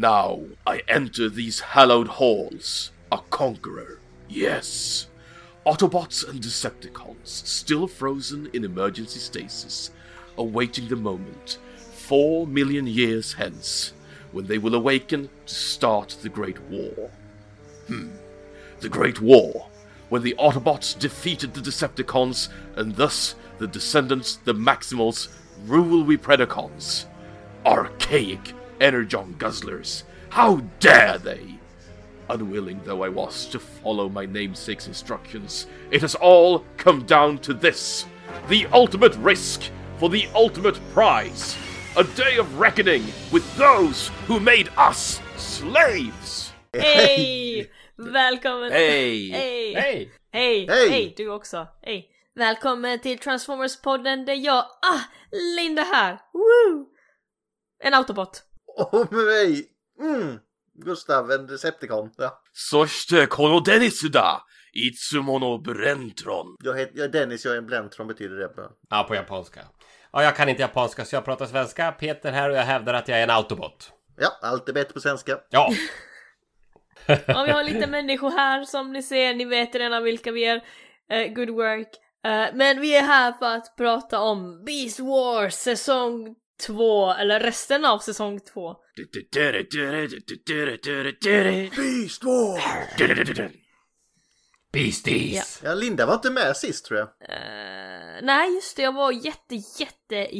Now I enter these hallowed halls, a conqueror. Yes. Autobots and Decepticons, still frozen in emergency stasis, awaiting the moment, four million years hence, when they will awaken to start the Great War. Hmm. The Great War, when the Autobots defeated the Decepticons, and thus the descendants, the Maximals, rule we Predacons. Archaic Energon Guzzlers, how dare they! Unwilling though I was to follow my namesake's instructions, it has all come down to this the ultimate risk for the ultimate prize. A day of reckoning with those who made us slaves! Hej! Välkommen! Hej! Hej! Hej! Hej! Hej! Hej! Du också! Hej! Välkommen till Transformers-podden där jag, ah, Linda här! Woo! En autobot. Och med mig, mm, Gustav, en Decepticon. Ja. そしてこのデニスだいつものブレントロン Jag, heter, jag är Dennis, jag är en Blentron betyder det. Ja, på japanska. Ja, jag kan inte japanska så jag pratar svenska. Peter här och jag hävdar att jag är en autobot. Ja, allt är bättre på svenska. Ja, Ja, vi har lite människor här som ni ser, ni vet redan vilka vi är. Eh, good work. Eh, men vi är här för att prata om Beast Wars säsong 2, eller resten av säsong 2. Beast War! beasties! Ja, Linda var inte med sist tror jag. Eh, nej, just det, jag var jätte, jätte,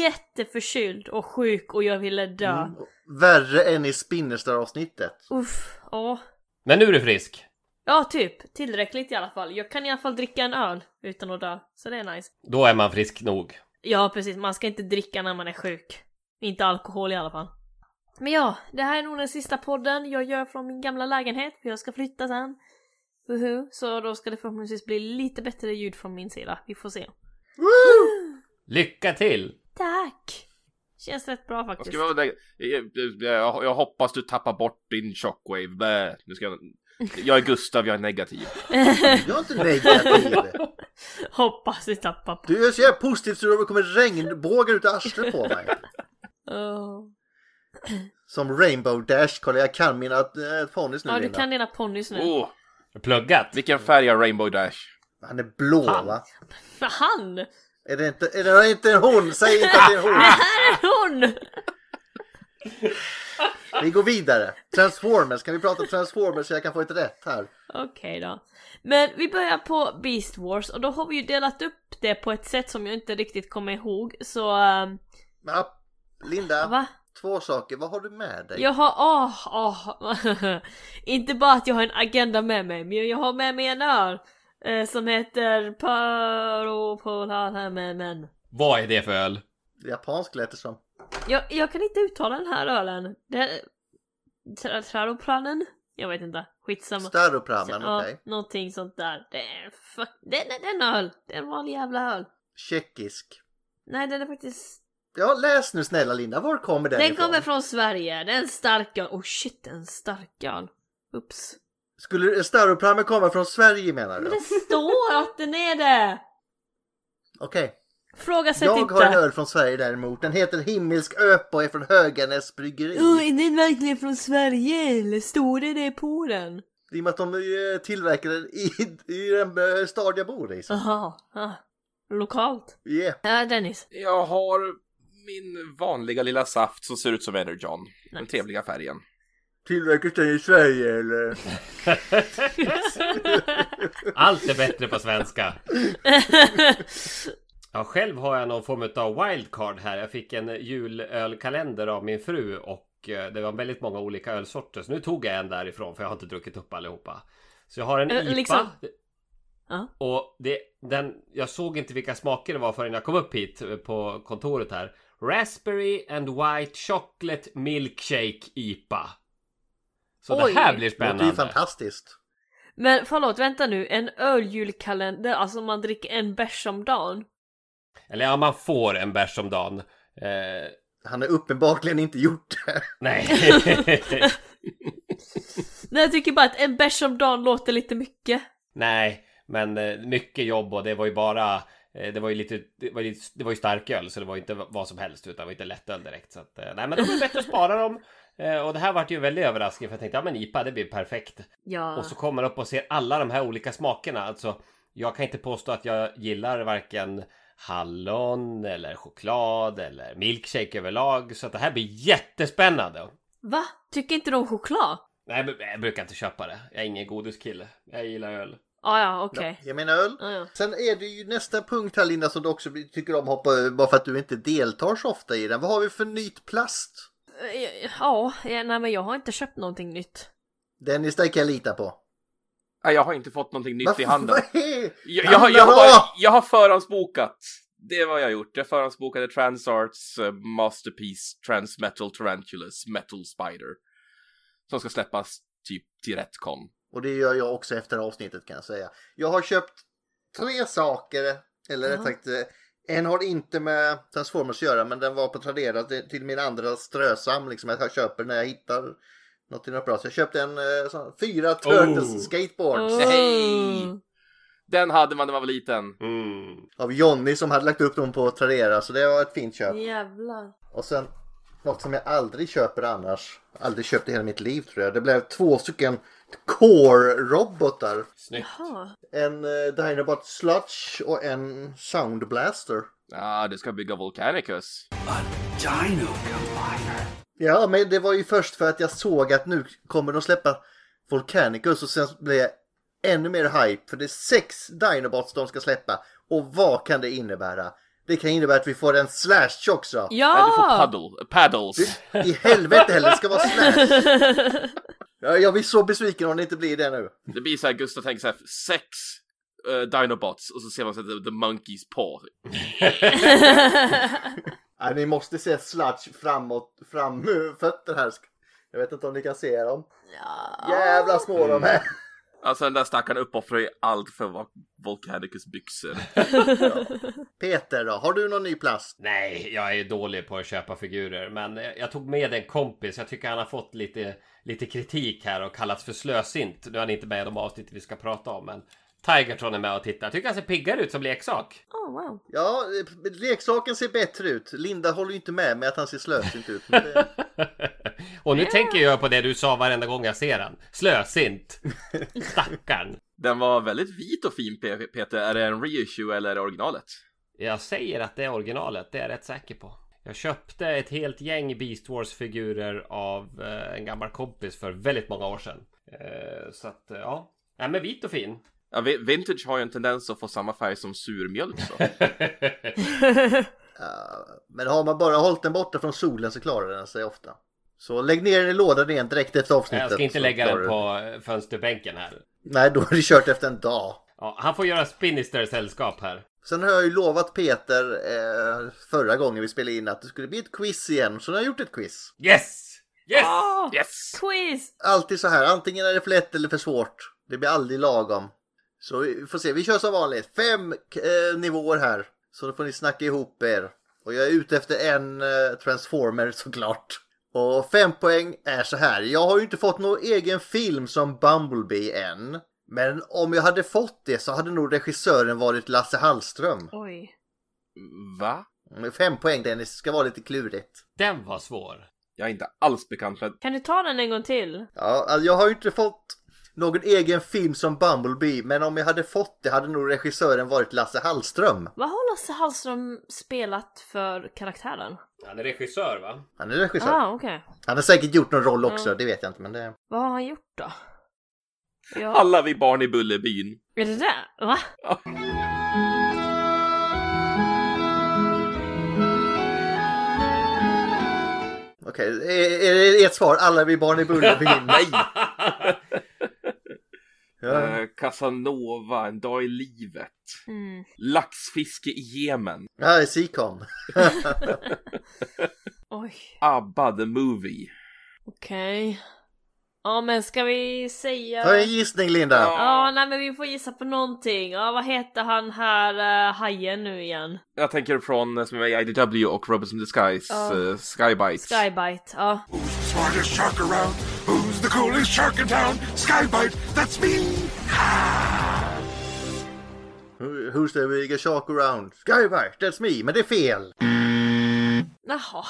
jätteförkyld och sjuk och jag ville dö. Mm. Värre än i Spinnerstar-avsnittet. Uff, ja. Men nu är du frisk. Ja, typ. Tillräckligt i alla fall. Jag kan i alla fall dricka en öl utan att dö. Så det är nice. Då är man frisk nog. Ja, precis. Man ska inte dricka när man är sjuk. Inte alkohol i alla fall. Men ja, det här är nog den sista podden jag gör från min gamla lägenhet, för jag ska flytta sen. Uhu. Så då ska det förhoppningsvis bli lite bättre ljud från min sida. Vi får se. Lycka till! Tack! Känns rätt bra Jag, faktiskt. jag, jag, jag hoppas du tappar bort din shockwave. Bä. Nu ska jag, jag är Gustav, jag är negativ. Jag är inte negativ. Hoppas vi tappar på. Du är så jävla positiv så det kommer regnbågar ut i arslet på mig. Oh. Som Rainbow Dash, kolla jag kan mina äh, ponnys nu Ja, du Linda. kan dina ponnys nu. Oh, Pluggat. vilken färg är Rainbow Dash? Han är blå Fan. va? Han! Är det inte, är det inte en hon? Säg inte att det är en Det hon! här är hon! Vi går vidare. Transformers, kan vi prata Transformers så jag kan få ett rätt här? Okej då. Men vi börjar på Beast Wars och då har vi ju delat upp det på ett sätt som jag inte riktigt kommer ihåg så... ehm, Ja, Linda, va? två saker. Vad har du med dig? Jag har, åh, åh. inte bara att jag har en agenda med mig, men jag har med mig en öl. Eh, som heter Paropolamen. Vad är det för öl? Japansk lät det som. Jag, jag kan inte uttala den här ölen. Det... Tra- Traroplanen? Jag vet inte. Skitsamma. Staropramen, Ja, okej. någonting sånt där. Det är fuck... Det det är en öl. Det är en vanlig jävla öl. Tjeckisk. Nej, den är faktiskt... Ja, läs nu snälla Linda. Var kommer den, Den ifrån? kommer från Sverige. Det är en stark öl. Oh shit, en stark öl. Ups. Skulle Staropramen komma från Sverige menar Men du? det står att den är det! Okej. Frågasätt Jag inte. har en öl från Sverige däremot. Den heter Himmelsk Öp och är från Höganäs bryggeri. Oh, är den verkligen från Sverige eller står det det på den? I och med att de eh, tillverkar den i, i den eh, stad jag bor i. så. Jaha, ah, lokalt. Yeah. Ja, Dennis. Jag har min vanliga lilla saft som ser ut som Energon. Den Nice. trevliga färgen. Tillverkas den i Sverige eller? Allt är bättre på svenska. Ja, själv har jag någon form av wildcard här. Jag fick en julölkalender av min fru och eh, det var väldigt många olika ölsorter. Så nu tog jag en därifrån för jag har inte druckit upp allihopa. Så jag har en Eh, IPA. liksom-. Och det, den, jag såg inte vilka smaker det var förrän jag kom upp hit eh, på kontoret här. Raspberry and White Chocolate Milkshake IPA. Så Oj. det här blir Det låter ju spännande. fantastiskt. Men förlåt, vänta nu. En öljulkalender, alltså man dricker en bärs om dagen? Eller ja, man får en bärs om dagen. Eh, Han har uppenbarligen inte gjort det. nej. Nej, jag tycker bara att en bärs om dagen låter lite mycket. nej, men eh, mycket jobb och det var ju bara eh, det var ju lite, det var ju, det var ju starköl så det var inte vad som helst utan det var inte lättöl direkt så att, eh, nej men det bättre att spara dem och det här vart ju en väldig överraskning för jag tänkte ja men IPA det blir perfekt. Ja. Och så kommer man upp och ser alla de här olika smakerna. Alltså jag kan inte påstå att jag gillar varken hallon eller choklad eller milkshake överlag. Så att det här blir jättespännande. Va? Tycker inte du om choklad? Nej, men jag brukar inte köpa det. Jag är ingen godiskille. Jag gillar öl. Ah, ja, okej. Jag menar öl. Ah, ja. Sen är det ju nästa punkt här Linda som du också tycker om att hoppa över bara för att du inte deltar så ofta i den. Vad har vi för nytt plast? Eh, Ja, ja, nej men jag har inte köpt någonting nytt. Dennis, det kan jag lita på. Nej, jag har inte fått någonting nytt i handen. Jag, jag, har- jag, har, jag har förhandsbokat. Det vad jag gjort. Jag förhandsbokade Transarts uh, Masterpiece Transmetal Tarantulas Metal Spider. Som ska släppas typ till Retcon. Och det gör jag också efter avsnittet kan jag säga. Jag har köpt tre saker, eller rätt sagt, eh, en har inte med Transformers att göra men den var på Tradera till min andra strösamling som jag köper när jag hittar något något bra. Så jag köpte en eh, sån, fyra Turtles Oh. skateboards Oh. Hej! Den hade man när man var liten. Mm. av Jonny som hade lagt upp dem på Tradera så det var ett fint köp. Jävlar. Och sen något som jag aldrig köper annars, aldrig köpt i hela mitt liv tror jag. Det blev två stycken Core-robotar. Snyggt. Jaha. En eh, Dinobot Sludge och en Sound Blaster. Ja, du ska bygga Volcanicus. Dino Combiner. Ja, men det var ju först för att jag såg att nu kommer de släppa Volcanicus och sen blev jag ännu mer hype för det är sex Dinobots de ska släppa. Och vad kan det innebära? Det kan innebära att vi får en Slash också. Nej, du får Ja! paddle, paddles. I helvete heller, det ska vara Slash. Ja, jag blir så besviken om det inte blir det nu. Det blir så här, Gustav tänker så här, sex uh, Dinobots och så ser man så här, the, the Monkeys paw. Ja, ni måste se Sludge framåt, fram fötter här. Jag vet inte om ni kan se dem. ja. Jävla små de är. Alltså den där stackaren uppoffrar ju allt för att vara Volcanicus byxor. Peter då, har du någon ny plast? Nej, jag är dålig på att köpa figurer. Men eh, jag tog med en kompis. Jag tycker han har fått lite, lite kritik här och kallats för slösint. Nu är han inte med i de avsnitt vi ska prata om. Men Tigertron är med och tittar. Jag tycker han ser piggare ut som leksak. Oh, wow. Ja, eh, leksaken ser bättre ut. Linda håller ju inte med med att han ser slösint ut. Det... och nu tänker jag på det du sa varenda gång jag ser han. Slösint. Stackarn. Den var väldigt vit och fin Pe- Peter. Är det en reissue eller är det originalet? Jag säger att det är originalet. Det är jag rätt säker på. Jag köpte ett helt gäng Beast Wars-figurer av eh, en gammal kompis för väldigt många år sedan. Eh, så att, ja. Nej men vit och fin. Ja, vi- vintage har ju en tendens att få samma färg som surmjölk så. Men har man bara hållit den borta från solen så klarar den sig ofta. Så lägg ner den i lådan igen direkt efter avsnittet. Jag ska inte lägga den på eh, fönsterbänken här. Nej, då är det kört efter en dag. Ja, han får göra Spinister sällskap här. Sen har jag ju lovat Peter eh, förra gången vi spelade in att det skulle bli ett quiz igen. Så nu har jag gjort ett quiz. Yes! Yes! Ah, Yes! Quiz! Alltid så här, antingen är det för lätt eller för svårt. Det blir aldrig lagom. Så vi får se, vi kör som vanligt. Fem eh, nivåer här. Så då får ni snacka ihop er. Och jag är ute efter en eh, transformer såklart. Och fem poäng är så här. Jag har ju inte fått någon egen film som Bumblebee än. Men om jag hade fått det så hade nog regissören varit Lasse Hallström. Oj. Va? Fem poäng Dennis, ska vara lite klurigt. Den var svår. Jag är inte alls bekant med... Kan du ta den en gång till? Ja, alltså jag har ju inte fått någon egen film som Bumblebee. Men om jag hade fått det hade nog regissören varit Lasse Hallström. Vad har Lasse Hallström spelat för karaktären? Han är regissör va? Han är regissör. Ah, okej. Han har säkert gjort någon roll också, Ja. det vet jag inte. Men det... Vad har han gjort då? Ja. Alla vi barn i Bullerbyn. Är det det? Va? Okej, är, är det ert svar? Alla vi barn i Bullerbyn? Nej! Ja. Eh, Casanova, En dag i livet. Mm. Laxfiske i Jemen. Ja, det är Sikon. Oj. ABBA the Movie. Okej. Ja men ska vi säga... Ta en gissning Linda. Ja, nej men vi får gissa på någonting. Ja, vad heter han här uh, hajen nu igen? Jag tänker från eh, som är IDW och Robinson Disguise, Ja. uh, Skybite. Skybite, ja. Smartest shark around. Who's the coolest shark in town? Skybite, that's me. Who- Who's the biggest shark around? Skybite, that's me. Men det är fel. Jaha.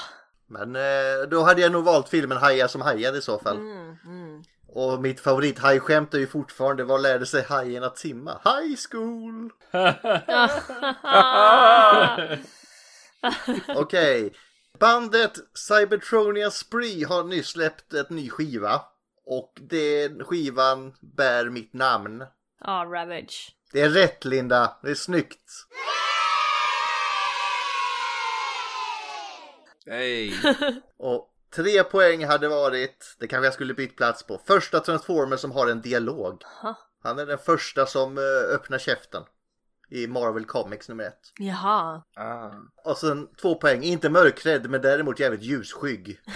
Men eh, då hade jag nog valt filmen Hajar som hajade i så fall. Mm, mm. Och mitt favorithajskämt är ju fortfarande Vad lärde sig hajen att simma? High school! Okej. Bandet Cybertronia Spree har nyss släppt ett ny skiva. Och den skivan bär mitt namn. Ja, Ravage. Det är rätt Linda, det är snyggt. Hej! Och tre poäng hade varit, det kanske jag skulle bytt plats på, första Transformer som har en dialog. Ha. Han är den första som eh, öppnar käften i Marvel Comics nummer ett. Jaha. Ah. Och sen två poäng, inte mörkrädd men däremot jävligt ljusskygg.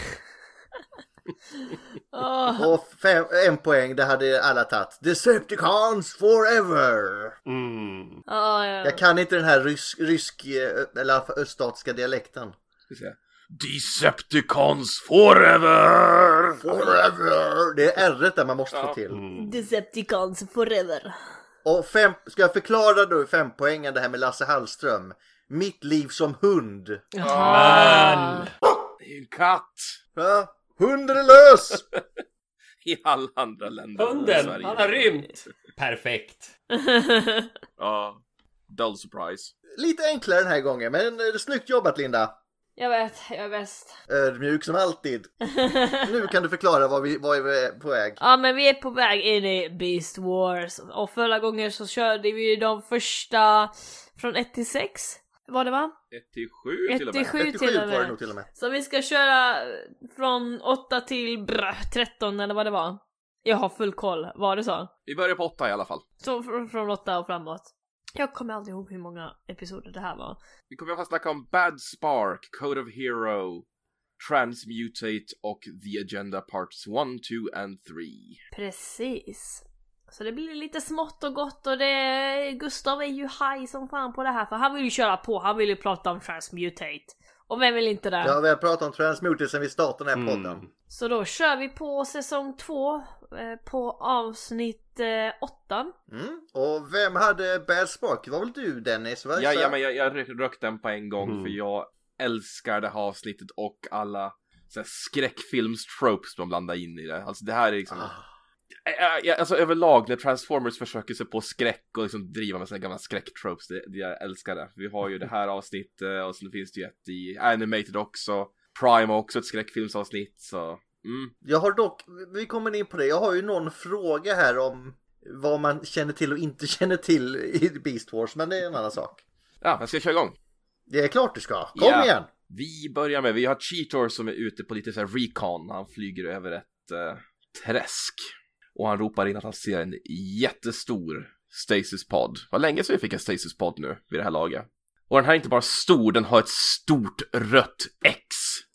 Åh, Och fem, en poäng, det hade alla tagit. Decepticons forever! Mm. ja, ja. Jag kan inte den här rysk, rysk eh, eller öststatiska dialekten. Ska se. Decepticons forever! Forever! Det är r där man måste få till. Mm. Decepticons forever. Och fem, ska jag förklara då fem poängen det här med Lasse Hallström? Mitt liv som hund. Jaha. Det är ju en katt! Ja, hunden är lös! I alla andra länder än Hunden, han har rymt! Perfekt. Ja. Dull surprise. Lite enklare den här gången, men snyggt jobbat Linda. Jag vet, jag är bäst. Ödmjuk som alltid. Nu kan du förklara vad vi, vad vi är på väg. Ja men vi är på väg in i Beast Wars och förra gången så körde vi de första från 1 till 6. Var det va? 1 till 7 1 till och med. 7 1 till till 7 och var det med. nog till och med. Så vi ska köra från 8 till brr, 13 eller vad det var. Jag har full koll, var det så? Vi börjar på 8 i alla fall. Så fr- från 8 och framåt. Jag kommer aldrig ihåg hur många episoder det här var. Vi kommer att snacka om Bad Spark, Code of Hero, Transmutate och The Agenda Parts 1, 2 and 3. Precis. Så det blir lite smått och gott och det... Gustav är ju high som fan på det här för han vill ju köra på, han vill ju prata om Transmutate. Och vem vill inte det? Ja, vi har pratat om Transmuted sen vi startade den här podden. Mm. Så då kör vi på säsong 2 eh, på avsnitt 8. Mm. Och vem hade Bad Spark? Det var väl du Dennis? Va? Ja, ja, men jag, jag rök- rökt den på en gång Mm. för jag älskar det här avsnittet och alla så skräckfilms-tropes de blandar in i det. Alltså det här är liksom... Ah. Alltså överlag när Transformers försöker sig på skräck och liksom driva med sina gamla skräcktropes, det, det jag älskar det. Vi har ju det här avsnittet och sen finns det ju ett i Animated också. Prime har också ett skräckfilmsavsnitt så... Mm. Jag har dock, vi kommer in på det, jag har ju någon fråga här om vad man känner till och inte känner till i Beast Wars, men det är en annan sak. Ja, jag ska köra igång. Det är klart du ska, kom Ja. igen! Vi börjar med, vi har Cheetor som är ute på lite så här recon. Han flyger över ett eh, träsk. Och han ropar in att han ser en jättestor Stasis pod. Vad länge sedan vi fick en Stasis pod nu vid det här laget. Och den här är inte bara stor, den har ett stort rött X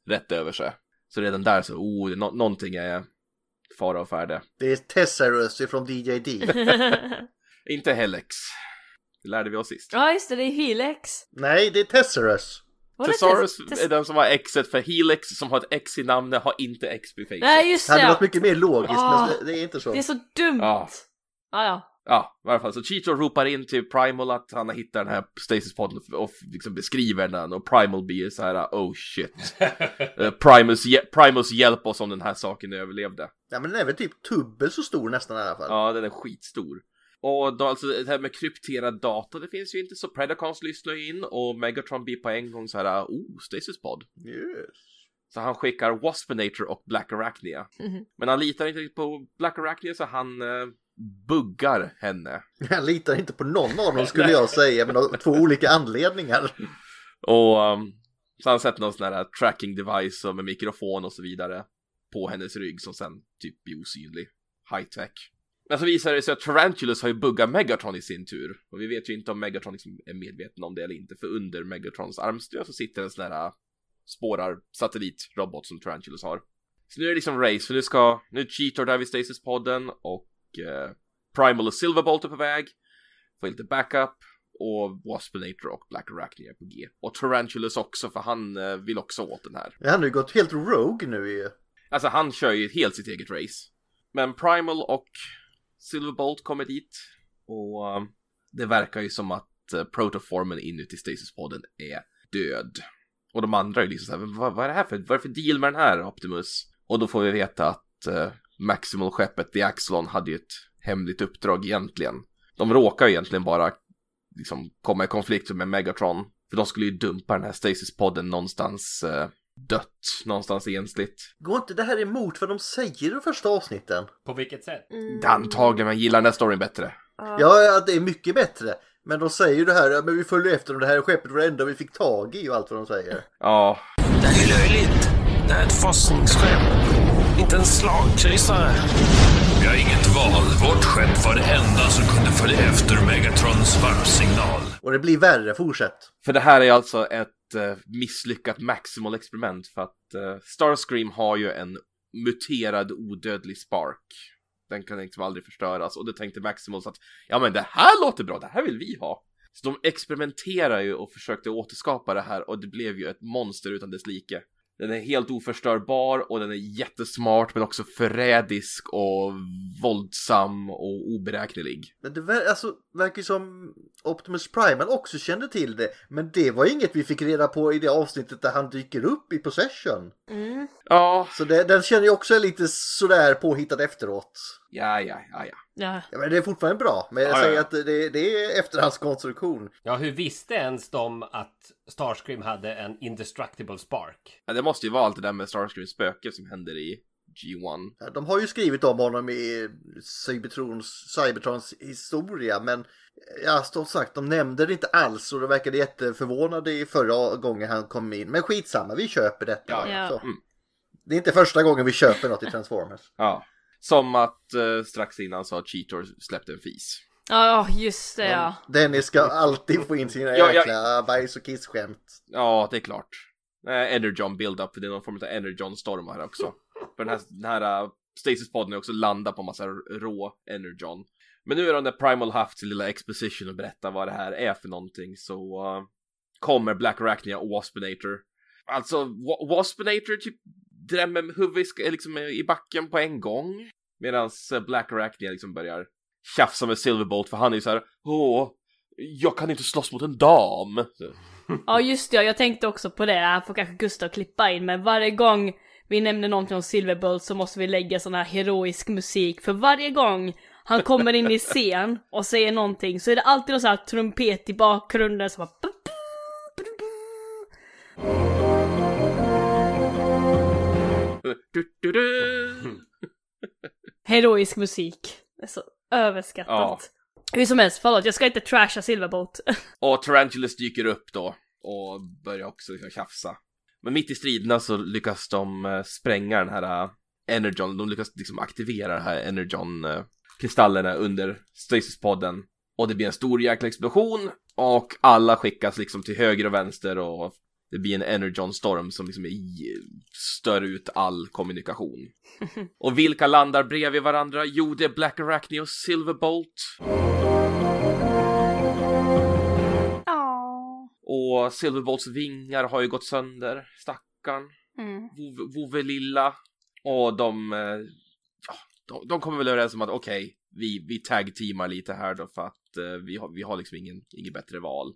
rätt över sig. Så redan där så, oh, det är nå- någonting är fara och färde. Det är Tessarus ifrån DJD. Inte Helix. Det lärde vi oss sist. ja just det, det är Helix. Nej, det är det Thesaurus är den som har Xet för Helix som har ett X i namnet har inte X vid facet. Nej just Det hade det! varit mycket mer logiskt, Ah. men det är inte så. Det är så dumt! Ja. Ja, ja. Ja, i alla fall. Så Cheetor ropar in till Primal att han har hittat den här Stasis-podden och liksom beskriver den och Primal blir så här oh shit. Eh, Primus, Primus hjälp oss om den här saken överlevde. Ja, men den är väl typ dubbel så stor nästan i alla fall. Ja, den är skitstor. Och då, alltså det här med krypterad data, det finns ju inte så Predacons lyssnar in och Megatron blir på en gång så här oh, Stasis-pod. Yes. Så han skickar Waspinator och Black Arachnia. Mhm. Men han litar inte riktigt på Black Arachnia så han eh, buggar henne. Jag litar inte på någon av dem skulle jag säga, men av två olika anledningar. Och um, så han sätter någon sån här tracking device med mikrofon och så vidare på hennes rygg som sen typ blir osynlig. High tech. Men så visar det sig att Tarantulas har ju buggat Megatron i sin tur. Och vi vet ju inte om Megatron liksom är medveten om det eller inte. För under Megatrons armstöd så sitter en sån här uh, spårar satellitrobot som Tarantulas har. Så nu är det liksom race, för nu ska, nu är Cheetor där vid Stasis-podden och eh, Primal och Silverbolt är på väg. Får lite backup och Waspinator och Black Arachnia är på G. Och Tarantulas också för han eh, vill också åt den här. Han har ju gått helt rogue nu ju. Alltså han kör ju helt sitt eget race. Men Primal och Silverbolt kommer dit och eh, det verkar ju som att uh, protoformen inuti Stasis-podden är död. Och de andra är liksom såhär, vad, vad är det här för, vad är det för deal med den här Optimus? Och då får vi veta att uh, Maximal-skeppet The Axelon hade ju ett hemligt uppdrag egentligen. De råkar ju egentligen bara liksom komma i konflikt med Megatron. För de skulle ju dumpa den här Stasis-podden någonstans uh, dött, någonstans ensligt. Går inte det här emot vad de säger i de första avsnitten? På vilket sätt? Är Antagligen, man gillar den här storyn bättre. Ja, ja, det är mycket bättre. Men de säger ju det här, ja, men vi följer efter dem, det här skeppet var det enda vi fick tag i och allt vad de säger. Ja, Det är löjligt. Det här är ett forskningsskepp. Inte en slagkryssare. Vi har inget val. Vårt skepp var det enda som kunde följa efter Megatrons varpsignal. Och det blir värre, fortsätt. För det här är alltså ett eh, misslyckat maximal experiment för att eh, Starscream har ju en muterad odödlig spark. Den kan liksom aldrig förstöras och det tänkte Maximals att ja men det här låter bra, det här vill vi ha. Så de experimenterar ju och försökte återskapa det här och det blev ju ett monster utan dess like. Den är helt oförstörbar och den är jättesmart men också förrädisk och våldsam och oberäknelig. Men det ver- alltså, verkar ju som Optimus Primal också kände till det. Men det var inget vi fick reda på i det avsnittet där han dyker upp i Possession. Mm. Ja, Så det, den känner jag också är lite sådär påhittad efteråt. Ja, ja, ja, ja. Ja. Ja, men det är fortfarande bra. Men jag Ja, säger ja. att det, det är efterhandskonstruktion. Ja, hur visste ens de att Starscream hade en indestructible spark? Ja, det måste ju vara allt det där med Starscreams spöke som händer i G1. Ja, De har ju skrivit om honom i Cybertrons, Cybertrons historia men ja, som sagt, de nämnde det inte alls och de verkade jätteförvånade i förra gången han kom in. Men skitsamma, vi köper detta. Ja, ja. Så. Mm. Det är inte första gången vi köper något i Transformers. Ja. Som att eh, strax innan sa att Cheetor släppte en fis. Ja, just det ja. Dennis ska alltid få in sina Ja, ja. jäkla bajs och kissskämt. Ja, det är klart. Eh, Energon build-up, för det är någon form av Energon-storm här också. för den här, den här uh, Stasis-podden är också landat på massa r- rå Energon. Men nu är de där Primal haft sin lilla exposition och berätta vad det här är för någonting så uh, kommer Black Arachnia och Waspinator. Alltså, Wa- Waspinator typ drämmer huvudet i- liksom i backen på en gång. Medan Black Arachnia liksom börjar tjafsa med Silverbolt för han är ju så här, åh, jag kan inte slåss mot en dam. Så, Ja, just det. ja. Jag tänkte också på det. Här får kanske Gustav klippa in, men varje gång vi nämner någonting om Silverbolt så måste vi lägga sån här heroisk musik. För varje gång han kommer in i scen och säger någonting så är det alltid någon sån här trumpet i bakgrunden som bara... du, du, du. Heroisk musik. Det är så överskattat. Hur som helst, förlåt, jag ska inte trasha Silverbolt. Och Tarantulas dyker upp då och börjar också liksom tjafsa. Men mitt i striderna så lyckas de eh, spränga den här eh, Energon, de lyckas liksom aktivera den här Energon-kristallerna under Stasis-podden. Och det blir en stor jäkla explosion och alla skickas liksom till höger och vänster och det blir en Energon-storm som liksom stör ut all kommunikation. och vilka landar bredvid varandra? Jo, det är Black Arachne och Silverbolt. Och Silverbolts vingar har ju gått sönder, stackarn. Mm. Vove, lilla. Och de, eh, ja, de, de kommer väl överens om att okej, vi, vi tag-teamar lite här då för att eh, vi, har, vi har liksom ingen, ingen bättre val.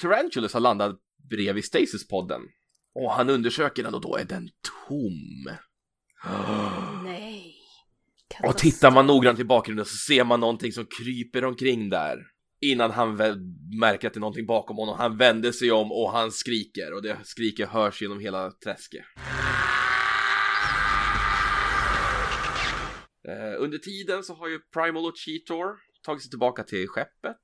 Tarantulas har landat bredvid Stasis-podden. Och han undersöker den och då är den tom. Nej. Och tittar man noggrant i bakgrunden så ser man någonting som kryper omkring där. Innan han väl märker att det är någonting bakom honom. Han vänder sig om och han skriker och det skriket hörs genom hela träsket. Eh, under tiden så har ju Primal och Cheetor tagit sig tillbaka till skeppet.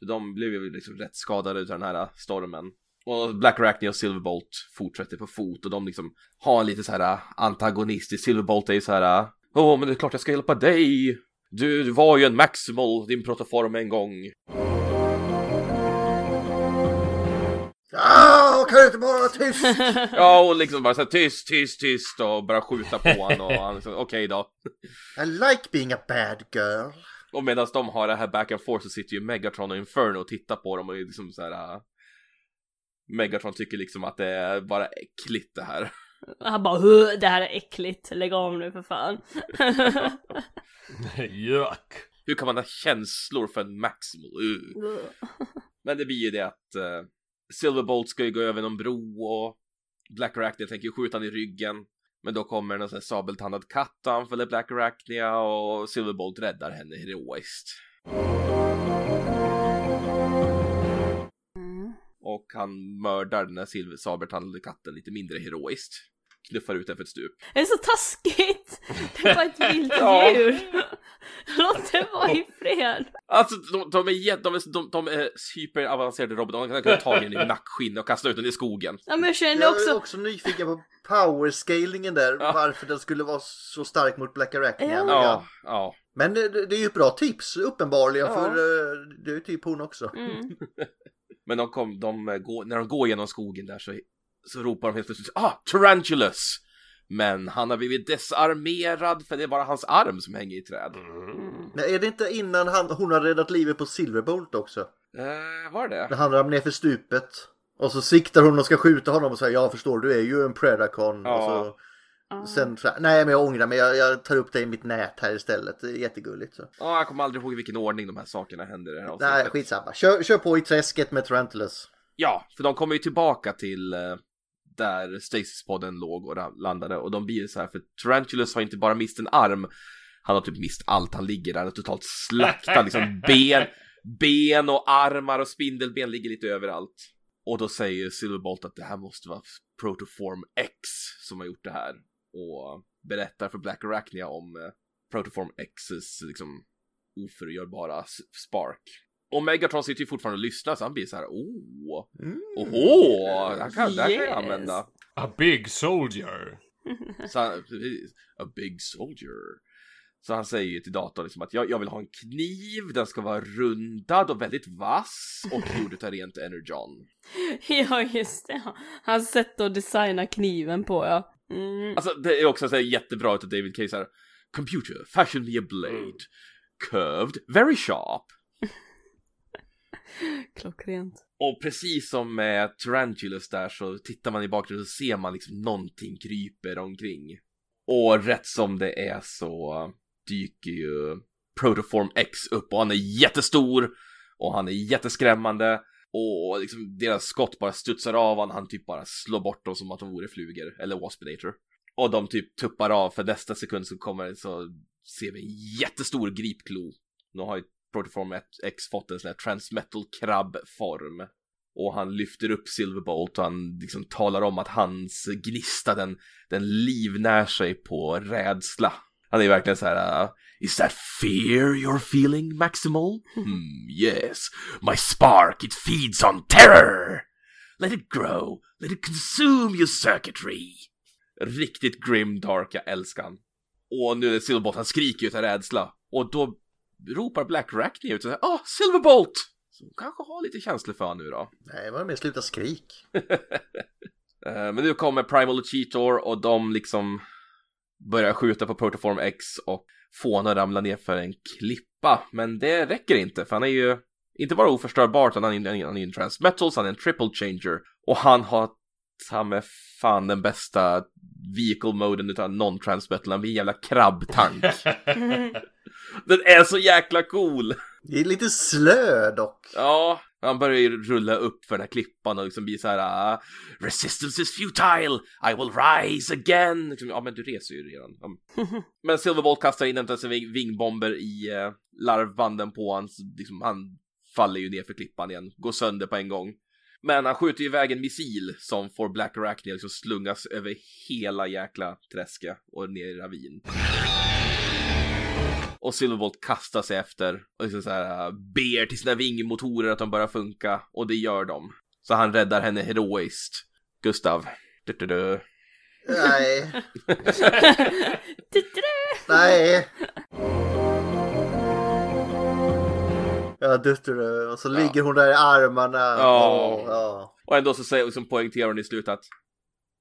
De blev ju liksom rätt skadade utav den här stormen. Och Black Arachne och Silverbolt fortsätter på fot och de liksom har en lite så här antagonistisk. Silverbolt är ju så här Åh, men det är klart jag ska hjälpa dig. Du, du var ju en Maximal, din protoform en gång. Ah, kan du inte bara vara tyst? Ja, och liksom bara så här tyst, tyst, tyst och bara skjuta på honom och han liksom, okej då. I like being a bad girl. Och medan de har det här back and forth så sitter ju Megatron och Inferno och tittar på dem och är liksom så här. äh, Megatron tycker liksom att det är bara äckligt det här. Han bara "Huh, det här är äckligt, lägg av nu för fan. Juck! Hur kan man ha känslor för en Maximal? Uh. Men det blir ju det att uh, Silverbolt ska ju gå över någon bro och Black Arachnia tänker skjuta han i ryggen. Men då kommer en sån här sabeltandad katt och anfaller Black Arachnia och Silverbolt räddar henne heroiskt. Och han mördar den här sabeltandade katten lite mindre heroiskt. Knuffar ut den för ett stup. Det är så taskigt! Det var ett vilt djur! Låt det vara i fred! Alltså de, de är de, de, de är hyperavancerade robotar, de kan kunna ta den i nackskinnet och kasta ut den i skogen. Ja men jag känner Jag är också... också nyfiken på powerscalingen där. Ja. Varför den skulle vara så stark mot Black Arachnia. Ja. Ja, ja. Men det, det är ju ett bra tips uppenbarligen Ja. för eh, det är ju typ hon också. Mm. Men de kom, de går, när de går genom skogen där så, så ropar de helt plötsligt ah, Tarantulas! Men han har blivit desarmerad för det är bara hans arm som hänger i träd. Nej, är det inte innan han, hon har räddat livet på Silverbolt också? Eh, var det? När han ramlar ner för stupet. Och så siktar hon och ska skjuta honom och säger jag förstår du är ju en Predacon. Ja. Och så, sen så här, nej men jag ångrar mig jag, jag tar upp det i mitt nät här istället. Det är jättegulligt. Så. Ja, jag kommer aldrig ihåg i vilken ordning de här sakerna händer det här. Nej skitsamma. Kör, kör på i träsket med Tarantulas. Ja, för de kommer ju tillbaka till eh, där Stasis-podden låg och landade och de blir så här för Tarantulas har inte bara mist en arm, han har typ mist allt, han ligger där, han är totalt slaktad, liksom ben, ben och armar och spindelben ligger lite överallt. Och då säger Silverbolt att det här måste vara Protoform X som har gjort det här och berättar för Black Arachnia om eh, Protoform X's liksom oförgörbara spark. Och Megatron sitter ju fortfarande och lyssnar så han blir så här, åh, åhå, det här kan, det här kan jag Yes. använda. A big soldier. Så han, a big soldier. Så han säger ju till datorn liksom att jag, jag vill ha en kniv, den ska vara rundad och väldigt vass och gjord utav rent energon. Ja just det, hans sätt att designa kniven på ja. Mm. Alltså det är också så här jättebra utav David Case här. Computer, fashion me a blade. Curved, very sharp. Klockrent. Och precis som med Tarantulas där så tittar man i bakgrunden och ser man liksom någonting kryper omkring. Och rätt som det är så dyker ju Protoform X upp och han är jättestor och han är jätteskrämmande och liksom deras skott bara studsar av och han typ bara slår bort dem som att de vore flugor eller waspinator. Och de typ tuppar av för nästa sekund så kommer så ser vi en jättestor gripklo. Nu har ju Protoform X fått en sån här transmetal krabbform. Och han lyfter upp Silverbolt och han liksom talar om att hans gnista den, den livnär sig på rädsla. Han är verkligen så här. uh, Is that fear you're feeling, Maximal? Hmm, yes. My spark, it feeds on terror! Let it grow, let it consume your circuitry! Riktigt grim dark, jag älskar han. Och nu är Silverbolt, han skriker utav rädsla. Och då ropar Black Arachnia ut och säger Ah, Silverbolt! Så hon kanske har lite känslor för honom nu då. Nej, var med sluta skrik. Eh, Men nu kommer Primal Cheetor och de liksom börjar skjuta på Protoform X och får honom att ramla ner för en klippa. Men det räcker inte för han är ju inte bara oförstörbar utan han är, han är han är en transmetals, han är en triple changer och han har ta med fan den bästa vehicle moden utan non-transmetal, han blir en jävla krabbtank. den är så jäkla cool! Det är lite slö dock. Ja, han börjar ju rulla upp för den här klippan och liksom blir så här uh, Resistance is futile, I will rise again. Liksom, ja men du reser ju redan. Ja. men Silverbolt kastar in en vingbomber i uh, larvbanden på hans, liksom, han faller ju ner för klippan igen, går sönder på en gång. Men han skjuter ju iväg en missil som får Black Arachnia liksom slungas över hela jäkla träsket och ner i ravin. Och Silverbolt kastar sig efter och liksom så här, äh, ber till sina vingmotorer att de börjar funka och det gör de. Så han räddar henne heroiskt. Gustav. Du, du, du. Nej, nej. Ja, duttar Och så ligger hon där i armarna. Ja. Åh, ja. Och ändå så säger, liksom poängterar hon i slutet att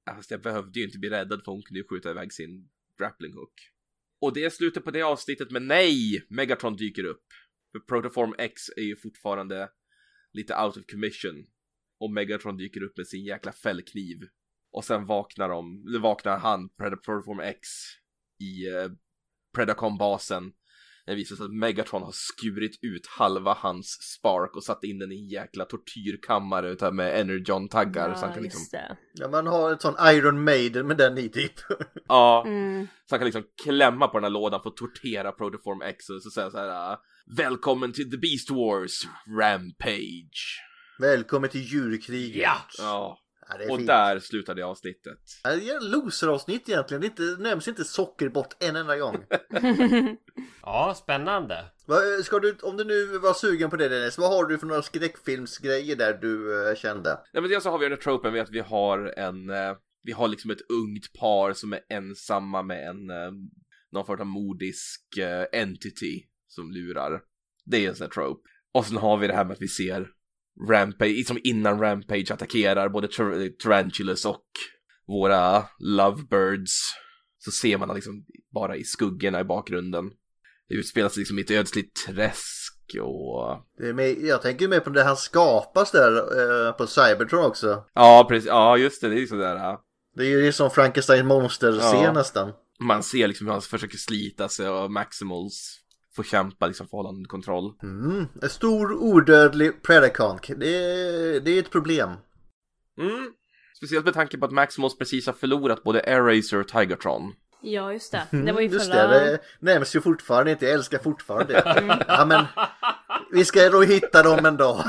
"Ja, fast jag behövde ju inte bli räddad för hon kunde ju skjuta iväg sin grappling hook. Och det är slutet på det avsnittet, men nej! Megatron dyker upp. För Protoform X är ju fortfarande lite out of commission. Och Megatron dyker upp med sin jäkla fällkniv. Och sen vaknar de, eller vaknar han, Protoform X, i eh, Predacon-basen. Det visar sig att Megatron har skurit ut halva hans spark och satt in den i en jäkla tortyrkammare utav med Energon-taggar. så han kan liksom, det. Ja, man har ett sån Iron Maiden med den i typ. ja, Mm. så han kan liksom klämma på den här lådan för att tortera Protoform X och så han så här äh, Välkommen till The Beast Wars Rampage. Välkommen till djurkriget. Ja. Ja, Ja, och fint. där slutade jag avsnittet. Ja, Det är loseravsnitt egentligen. Det, inte, nämns inte sockerbott en enda gång. Ja, spännande. Ska du, om du nu var sugen på det Dennis, vad har du för några skräckfilmsgrejer där du eh, kände? Nej men dels så har vi den här tropen med att vi har en, eh, vi har liksom ett ungt par som är ensamma med en, eh, någon form av modisk entity som lurar. Det är en sån här trope. Och sen har vi det här med att vi ser Rampage, som innan Rampage attackerar både Tar- Tarantulas och våra Lovebirds. Så ser man liksom bara i skuggorna i bakgrunden. Det utspelar sig liksom i ett ödsligt träsk och... Det är med, jag tänker mer på det han skapas där eh, på Cybertron också. Ja, precis. Ja, just det. Det är liksom där. äh, Det är ju som Frankenstein monster-scen Ja. nästan. Man ser liksom hur han försöker slita sig och Maximals får kämpa liksom för att hålla under kontroll. Mm. En stor odödlig Predacon. Det, är- det är ett problem. Mm. Speciellt med tanke på att Maximals precis har förlorat både Air-Racer och Tigertron. Ja, just det. Det var ju Mm, Just förra... det, det nämns ju fortfarande inte. Jag älskar fortfarande det. Ja, men vi ska då hitta dem en dag.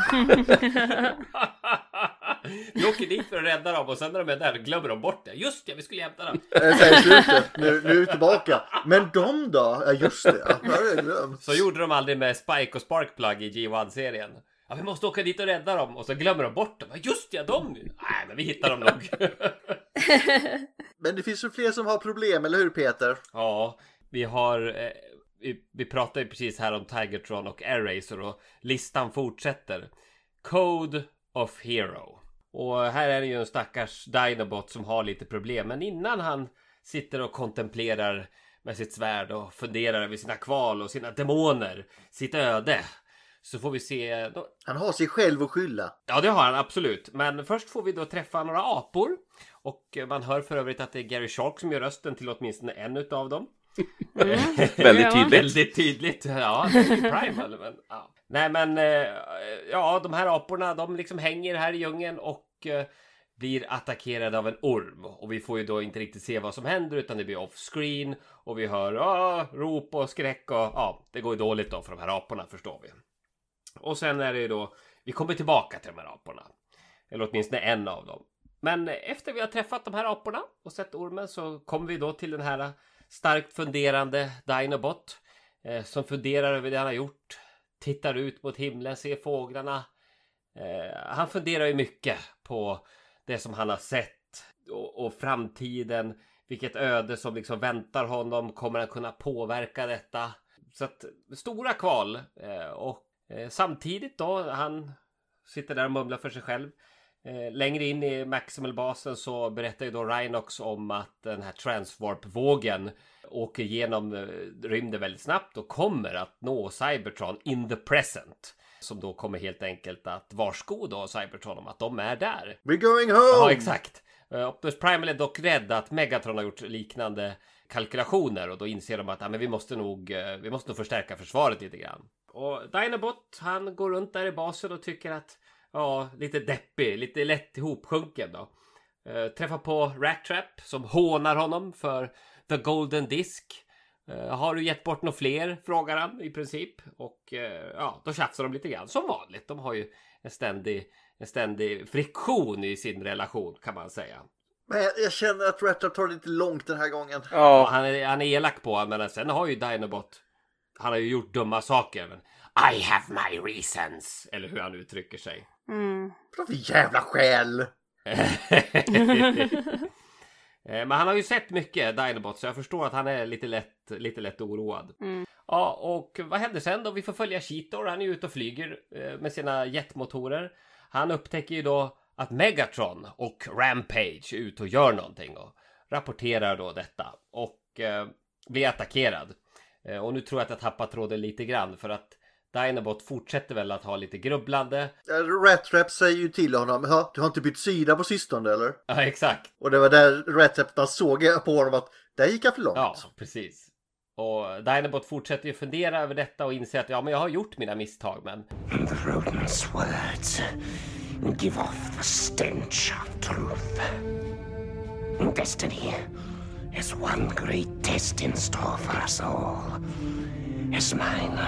Vi åker dit för att rädda dem och sen när de är där glömmer de bort det. Just det, vi skulle hämta dem. Jag säger slutet. Nu, nu är vi tillbaka. Men de då? Ja, just det. Ja, det glömt. Så gjorde de aldrig med Spike och Sparkplug i G1-serien. Ja, vi måste åka dit och rädda dem och så glömmer de bort dem. Ja, just ja, de. Nej, men vi hittar dem nog. Men det finns ju fler som har problem, eller hur Peter? ja, vi har... Eh, vi, vi pratade ju precis här om Tigertron och Air Racer och listan fortsätter. Code of Hero. Och här är det ju en stackars Dinobot som har lite problem. Men innan han sitter och kontemplerar med sitt svärd och funderar över sina kval och sina demoner, sitt öde. Så får vi se... Han har sig själv att skylla. Ja, det har han absolut. Men först får vi då träffa några apor. Och man hör för övrigt att det är Gary Shark som gör rösten till åtminstone en utav dem. Väldigt Ja. tydligt. Väldigt tydligt. Ja, det är Primal. Men, ja. Nej, men eh, ja, de här aporna, de liksom hänger här i djungeln och eh, blir attackerade av en orm. Och vi får ju då inte riktigt se vad som händer utan det blir off-screen. Och vi hör ah, rop och skräck och ja, det går ju dåligt då för de här aporna förstår vi. Och sen är det ju då, vi kommer tillbaka till de här aporna. Eller åtminstone en av dem. Men efter vi har träffat de här aporna och sett ormen så kommer vi då till den här starkt funderande Dinobot. Eh, som funderar över det han har gjort. Tittar ut mot himlen, ser fåglarna. Eh, han funderar ju mycket på det som han har sett och, och framtiden. Vilket öde som liksom väntar honom. Kommer han kunna påverka detta? Så att stora kval. Eh, och eh, samtidigt då, han sitter där och mumlar för sig själv. Eh, längre in i Maximal-basen så berättar ju då Rhinox om att den här transwarp-vågen åker genom eh, rymden väldigt snabbt och kommer att nå Cybertron in the present. Som då kommer helt enkelt att varsko då Cybertron om att de är där. We're going home! Ja, exakt. Eh, Optimus Primal är dock rädd att Megatron har gjort liknande kalkylationer och då inser de att ja, men vi måste nog vi måste nog förstärka försvaret lite grann. Och Dinobot han går runt där i basen och tycker att ja, lite deppig, lite lätt ihopsjunken då. Eh, träffar på Rat Trap som hånar honom för The Golden Disk. Eh, har du gett bort några fler? Frågar han i princip. Och eh, ja, då tjafsar de lite grann som vanligt. De har ju en ständig, en ständig friktion i sin relation kan man säga. Men jag, jag känner att Rattrap tar det lite långt den här gången. Ja, Ja, han, är, han är elak på honom, men sen har ju Dinobot Han har ju gjort dumma saker men I have my reasons Eller hur han uttrycker sig Mm. För jävla skäl! Eh, Men han har ju sett mycket Dinobot så jag förstår att han är lite lätt, lite lätt oroad. Mm. Ja, och vad händer sen då? Vi får följa Cheetor. Han är ute och flyger eh, med sina jetmotorer. Han upptäcker ju då att Megatron och Rampage är ute och gör någonting och rapporterar då detta och eh, blir attackerad. Eh, och nu tror jag att jag tappat tråden lite grann för att Dinobot fortsätter väl att ha lite grubblande. Rattrap säger ju till honom, "Ja, du har inte bytt sida på sistone eller? Ja, exakt. Och det var där Rattrap såg på honom att där gick han för långt. Ja, precis. Och Dinobot fortsätter ju fundera över detta och inser att ja, men jag har gjort mina misstag, men The rodent's words give off the stench of truth. Destiny has one great test in store for us all. Has mine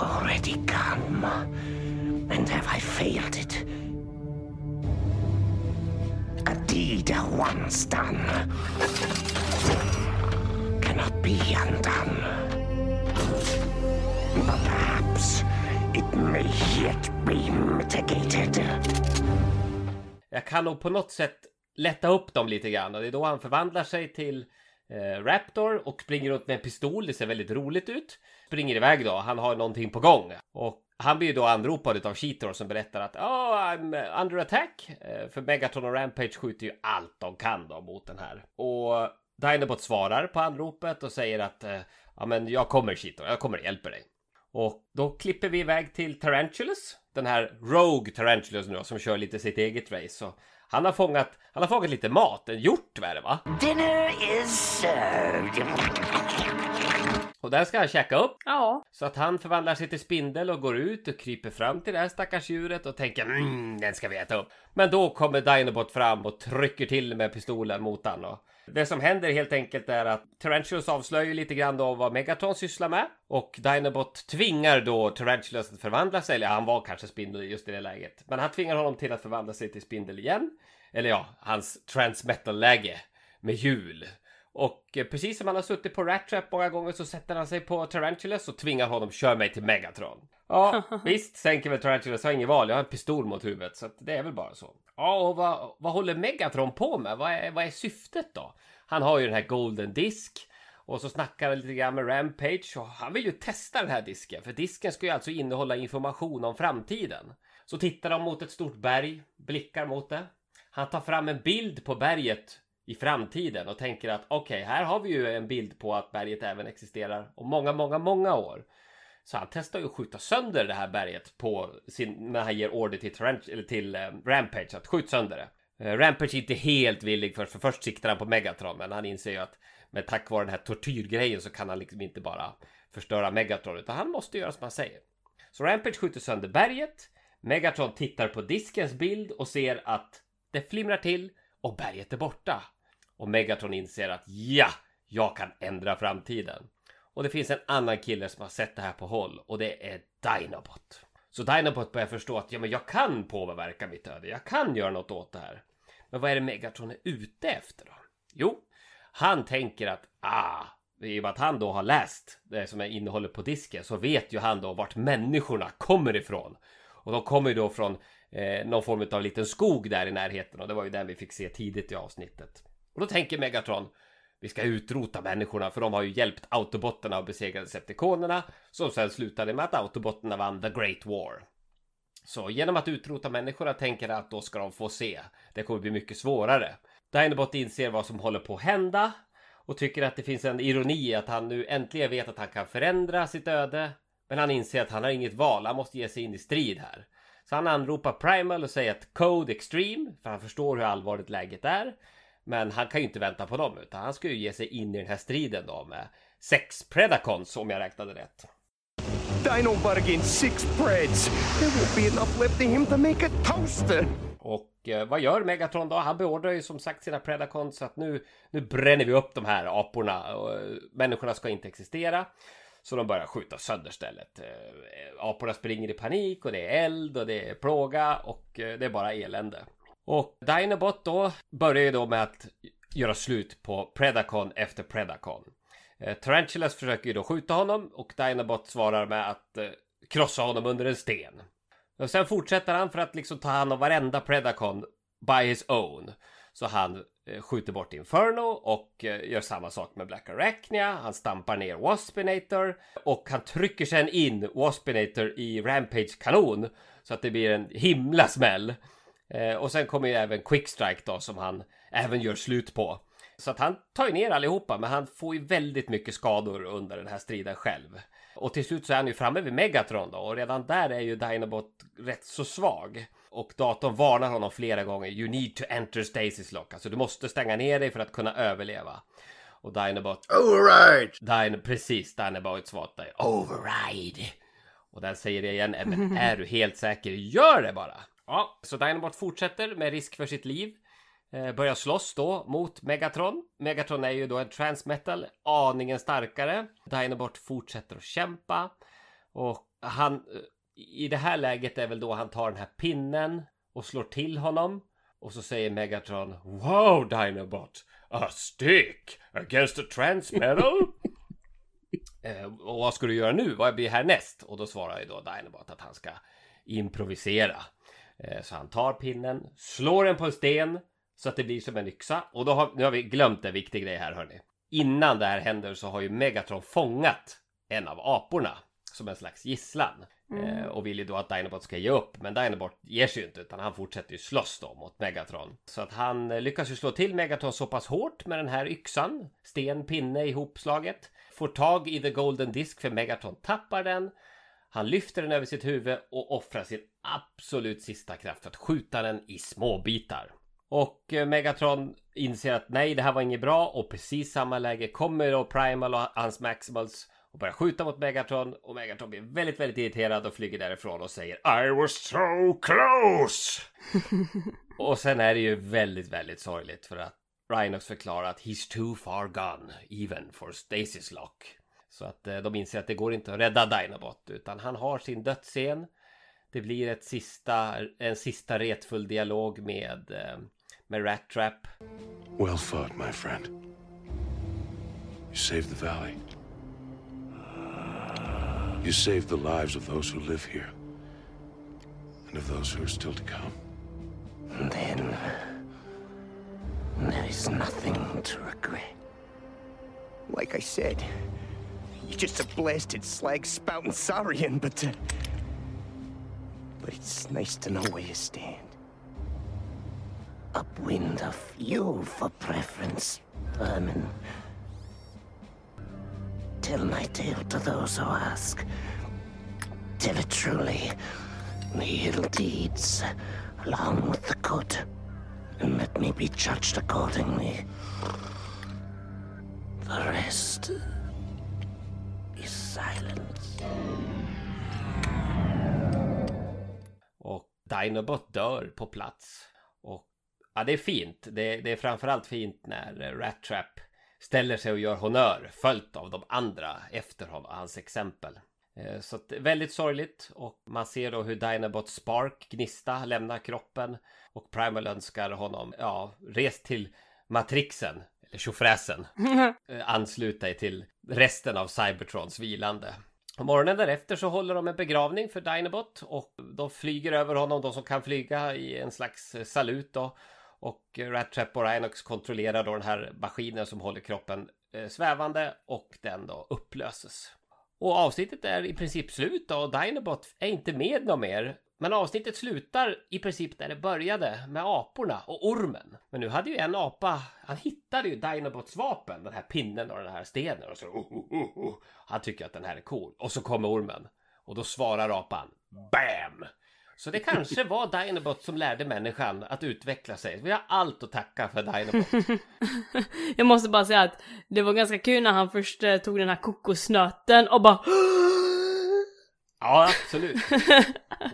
already come? And have I failed it? A deed once done cannot be undone. But perhaps it may yet be mitigated. jag kan nog på något sätt lätta upp dem lite grann. Och det är då han förvandlar sig till eh, Raptor och springer runt med en pistol. Det ser väldigt roligt ut. Springer iväg då. Han har någonting på gång. Och han blir ju då anropad av Cheetor som berättar att oh, I'm under attack. Eh, för Megatron och Rampage skjuter ju allt de kan då mot den här. Och Dinobot svarar på anropet och säger att eh, ja men jag kommer Cheetor, jag kommer och hjälper dig. Och då klipper vi iväg till Tarantulas. Den här Rogue Tarantulas nu då, som kör lite sitt eget race. Så han har fångat, han har fångat lite mat, en hjort är det va? Dinner is served. Och den ska han käka upp. Ja. Så att han förvandlar sig till spindel och går ut och kryper fram till det här stackars djuret och tänker mm, den ska vi äta upp. Men då kommer Dinobot fram och trycker till med pistolen mot han och det som händer helt enkelt är att Tarantulas avslöjar lite grann då vad Megatron sysslar med och Dinobot tvingar då Tarantulas att förvandla sig, eller han var kanske spindel just i det läget, men han tvingar honom till att förvandla sig till spindel igen. Eller ja, hans transmetal-läge med hjul. Och eh, precis som han har suttit på Rat Trap många gånger så sätter han sig på Tarantulas och tvingar honom kör mig till Megatron. Ja, visst sänker väl Tarantulas, har inget val, jag har en pistol mot huvudet så det är väl bara så. Ja, och vad, vad håller Megatron på med? Vad är, vad är syftet då? Han har ju den här Golden Disk och så snackar han lite grann med Rampage och han vill ju testa den här disken för disken ska ju alltså innehålla information om framtiden. Så tittar de mot ett stort berg, blickar mot det. Han tar fram en bild på berget i framtiden och tänker att okej, här har vi ju en bild på att berget även existerar om många, många, många år. Så han testar ju att skjuta sönder det här berget på sin, när han ger order till, Tarant- eller till eh, Rampage att skjut sönder det. Eh, Rampage är inte helt villig för, för först siktar han på Megatron men han inser ju att med tack vare den här tortyrgrejen så kan han liksom inte bara förstöra Megatron utan han måste göra som han säger. Så Rampage skjuter sönder berget. Megatron tittar på diskens bild och ser att det flimrar till och berget är borta. Och Megatron inser att ja, jag kan ändra framtiden. Och det finns en annan kille som har sett det här på håll och det är Dinobot. Så Dinobot börjar förstå att ja, men jag kan påverka mitt öde. Jag kan göra något åt det här. Men vad är det Megatron är ute efter då? Jo, han tänker att ah, i och med att han då har läst det som är innehållet på disken så vet ju han då vart människorna kommer ifrån. Och de kommer ju då från eh, någon form av liten skog där i närheten och det var ju den vi fick se tidigt i avsnittet. Och då tänker Megatron vi ska utrota människorna för de har ju hjälpt autobotterna att besegra Decepticonerna som sen slutade med att autobotterna vann The Great War. Så genom att utrota människorna tänker jag att då ska de få se. Det kommer bli mycket svårare. Dinobot inser vad som håller på att hända och tycker att det finns en ironi i att han nu äntligen vet att han kan förändra sitt öde. Men han inser att han har inget val, han måste ge sig in i strid här. Så han anropar Primal och säger att Code Extreme, för han förstår hur allvarligt läget är. Men han kan ju inte vänta på dem utan han ska ju ge sig in i den här striden då med sex Predacons om jag räknade rätt. Dino bought again six breads. There won't be enough left in him to make a toaster. Och eh, vad gör Megatron då? Han beordrar ju som sagt sina Predacons så att nu, nu bränner vi upp de här aporna och eh, människorna ska inte existera. Så de börjar skjuta sönder stället. Eh, aporna springer i panik och det är eld och det är plåga och eh, det är bara elände. Och Dinobot då börjar ju då med att göra slut på Predacon efter Predacon. Eh, Tarantulas försöker ju då skjuta honom och Dinobot svarar med att eh, krossa honom under en sten. Och sen fortsätter han för att liksom ta hand om varenda Predacon by his own. Så han eh, skjuter bort Inferno och eh, gör samma sak med Black Arachnia. Han stampar ner Waspinator och han trycker sen in Waspinator i Rampage kanon så att det blir en himla smäll. Eh, och sen kommer ju även Quickstrike då som han även gör slut på. Så att han tar ju ner allihopa men han får ju väldigt mycket skador under den här striden själv. Och till slut så är han ju framme vid Megatron då och redan där är ju Dinobot rätt så svag. Och datorn varnar honom flera gånger. You need to enter stasis lock. Alltså du måste stänga ner dig för att kunna överleva. Och Dinobot Alright! Dino, precis, Dinobot svarar dig Override! Och den säger det igen, "Eh, men är du helt säker? Gör det bara! Ja, så Dinobot fortsätter med risk för sitt liv. Eh, börjar slåss då mot Megatron. Megatron är ju då en transmetal, aningen starkare. Dinobot fortsätter att kämpa. Och han, eh, i det här läget är väl då han tar den här pinnen och slår till honom. Och så säger Megatron Wow Dinobot! A stick against a transmetal? Eh, och vad ska du göra nu? Vad blir härnäst? Och då svarar ju då Dinobot att han ska improvisera. Eh, så han tar pinnen, slår den på en sten så att det blir som en yxa. Och då har, nu har vi glömt en viktig grej här hörni. Innan det här händer så har ju Megatron fångat en av aporna som en slags gisslan. Eh, och vill ju då att Dinobot ska ge upp. Men Dinobot ger sig ju inte utan han fortsätter ju slåss då mot Megatron. Så att han eh, lyckas ju slå till Megatron så pass hårt med den här yxan. Sten, pinne ihopslaget. Får tag i The Golden Disk för Megatron tappar den. Han lyfter den över sitt huvud och offrar sin absolut sista kraft för att skjuta den i små bitar. Och eh, Megatron inser att nej, det här var inget bra och precis samma läge kommer då Primal och hans Maximals och börjar skjuta mot Megatron och Megatron blir väldigt, väldigt irriterad och flyger därifrån och säger I was so close! och sen är det ju väldigt, väldigt sorgligt för att Rhinox förklarar att he's too far gone even for Stasis Lock. Så att eh, de inser att det går inte att rädda Dinobot utan han har sin dödsscen. Det blir ett sista, en sista retfull dialog med, eh, med Rat Trap. Well fought, my friend. You saved the valley. You saved the lives of those who live here. And of those who are still to come. And then there is nothing to regret. Like I said, you're just a blasted slag spouting saurian, but uh, but it's nice to know where you stand. Upwind of you for preference, vermin. Tell my tale to those who ask. Tell it truly. The ill deeds, along with the good. And let me be judged accordingly. The rest silence. Och Dinobot dör på plats. Och ja, det är fint. Det, det är framförallt fint när eh, Rat Trap ställer sig och gör honör följt av de andra efter honom, hans exempel. Eh, Så att, väldigt sorgligt och man ser då hur Dinobot Spark, Gnista, lämnar kroppen och Primal önskar honom, ja, res till Matrixen, eller tjofräsen, eh, ansluta dig till resten av Cybertrons vilande. Och morgonen därefter så håller de en begravning för Dinobot och de flyger över honom, de som kan flyga i en slags eh, salut då. Och Rattrap Rat och Rhinox kontrollerar då den här maskinen som håller kroppen eh, svävande och den då upplöses. Och avsnittet är i princip slut då, och Dinobot är inte med något mer. Men avsnittet slutar i princip där det började med aporna och ormen. Men nu hade ju en apa, han hittade ju Dinobots vapen, den här pinnen och den här stenen och så oh, oh, oh. oh. Han tycker att den här är cool. Och så kommer ormen. Och då svarar apan BAM! Så det kanske var Dinobot som lärde människan att utveckla sig. Vi har allt att tacka för Dinobot. Jag måste bara säga att det var ganska kul när han först eh, tog den här kokosnöten och bara Ja, absolut.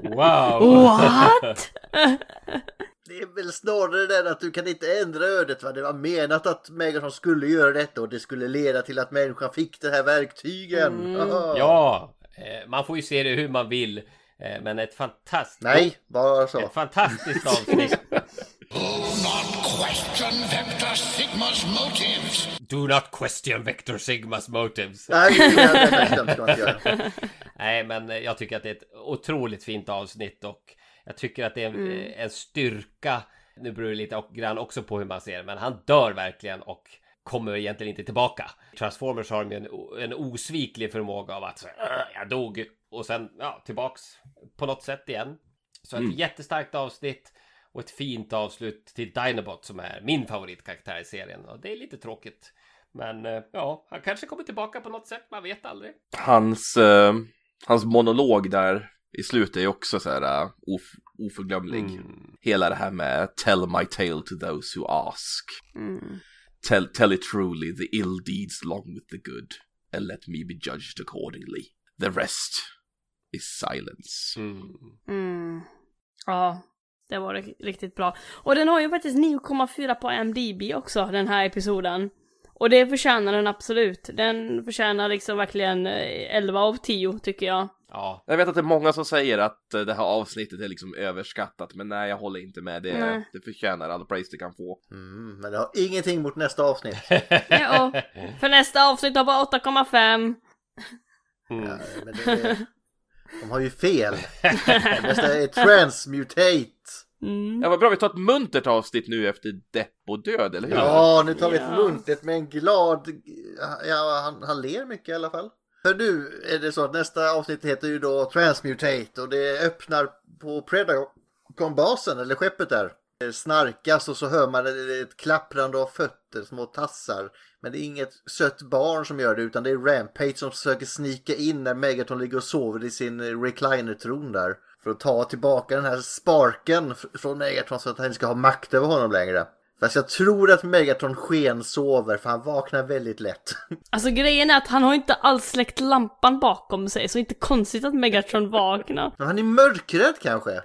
Wow! What? Det är väl snarare den att du kan inte ändra ödet va. Det var menat att Megatron skulle göra detta och det skulle leda till att människan fick de här verktygen. Aha. Ja, eh, man får ju se det hur man vill. Eh, men ett fantastiskt... Nej, bara så. Ett fantastiskt avsnitt. Question Vector Sigma's motives. Do not question Vector Sigmas motives. Nej, det är men jag tycker att det är ett otroligt fint avsnitt och jag tycker att det är en, eh, en styrka. Nu beror det lite och- grann också på hur man ser det, men han dör verkligen och kommer egentligen inte tillbaka. Transformers har ju en, en osviklig förmåga av att så, "Åh, jag dog och sen ja, tillbaks på något sätt igen. Så ett jättestarkt avsnitt och ett fint avslut till Dinobot som är min favoritkaraktär i serien och det är lite tråkigt. Men eh, ja, han kanske kommer tillbaka på något sätt, man vet aldrig. Hans, eh, hans monolog där i slutet är också så här uh, of, oförglömlig. Mm. Hela det här med tell my tale to those who ask. Mm. Tell, tell it truly, the ill deeds long with the good, and let me be judged accordingly. The rest is silence. Mm. Ja, det var ri- riktigt bra. Och den har ju faktiskt 9,4 på MDB också, den här episoden. Och det förtjänar den absolut. Den förtjänar liksom verkligen eh, 11 av 10 tycker jag. Ja, Jag vet att det är många som säger att eh, det här avsnittet är liksom överskattat, men nej, jag håller inte med. Det, Nej. det förtjänar all praise det kan få. Mm, men det har ingenting mot nästa avsnitt. Ja, för nästa avsnitt har bara 8,5. Ja, men det, de har ju fel. Nästa är transmutate. Mm. Ja, vad bra, vi tar ett muntert avsnitt nu efter depp och död, eller hur? Ja, nu tar vi ett muntert med en glad... Ja, han, han ler mycket i alla fall. För nu är det så att nästa avsnitt heter ju då Transmutate och det öppnar på Predacon-basen, eller skeppet där. Det snarkas och så hör man ett klapprande av fötter, små tassar. Men det är inget sött barn som gör det utan det är Rampage som försöker snika in när Megaton ligger och sover i sin recliner-tron där. För att ta tillbaka den här sparken från Megatron så att han inte ska ha makt över honom längre. Fast jag tror att Megatron sken sover för han vaknar väldigt lätt. Alltså grejen är att han har inte alls släckt lampan bakom sig, så inte konstigt att Megatron vaknar. Men han är mörkrädd kanske.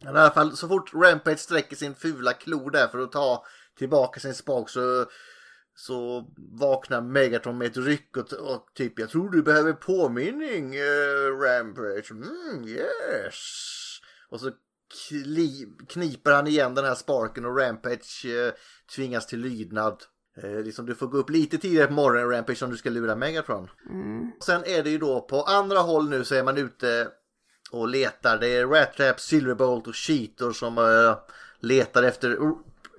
Men i alla fall så fort Rampage sträcker sin fula klo där för att ta tillbaka sin spak så, så vaknar Megatron med ett ryck och, och typ jag tror du behöver påminning eh, Rampage. Mm, yes. Och så kli, kniper han igen den här sparken och Rampage eh, tvingas till lydnad. Eh, liksom du får gå upp lite tidigare på morgonen Rampage om du ska lura Megatron. Sen är det ju då på andra håll nu så är man ute och letar. Det är Rat Trap, Silverbolt och Cheetor som letar efter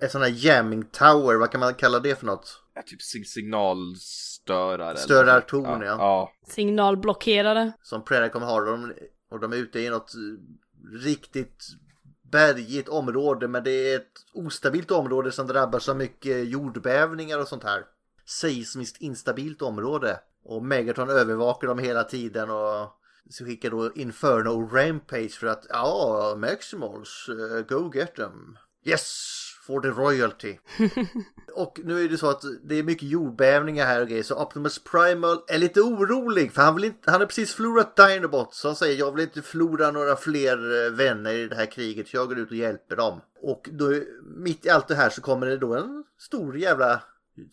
en sån här jamming tower. Vad kan man kalla det för något? Ja, typ sig- signalstörare. Störartorn, ja. ja. Signalblockerade. Som Predacon har. De, och de är ute i något riktigt bergigt område. Men det är ett ostabilt område som drabbas av mycket jordbävningar och sånt här. Seismiskt instabilt område. Och Megatron övervakar dem hela tiden och så skickar då Inferno Rampage för att ja, Maximals, eh, go get them. Yes, for the royalty. och nu är det så att det är mycket jordbävningar här och grejer så Optimus Primal är lite orolig för han, vill inte, han har precis förlorat Dinobot så han säger jag vill inte förlora några fler eh, vänner i det här kriget så jag går ut och hjälper dem. Och då, mitt i allt det här så kommer det då en stor jävla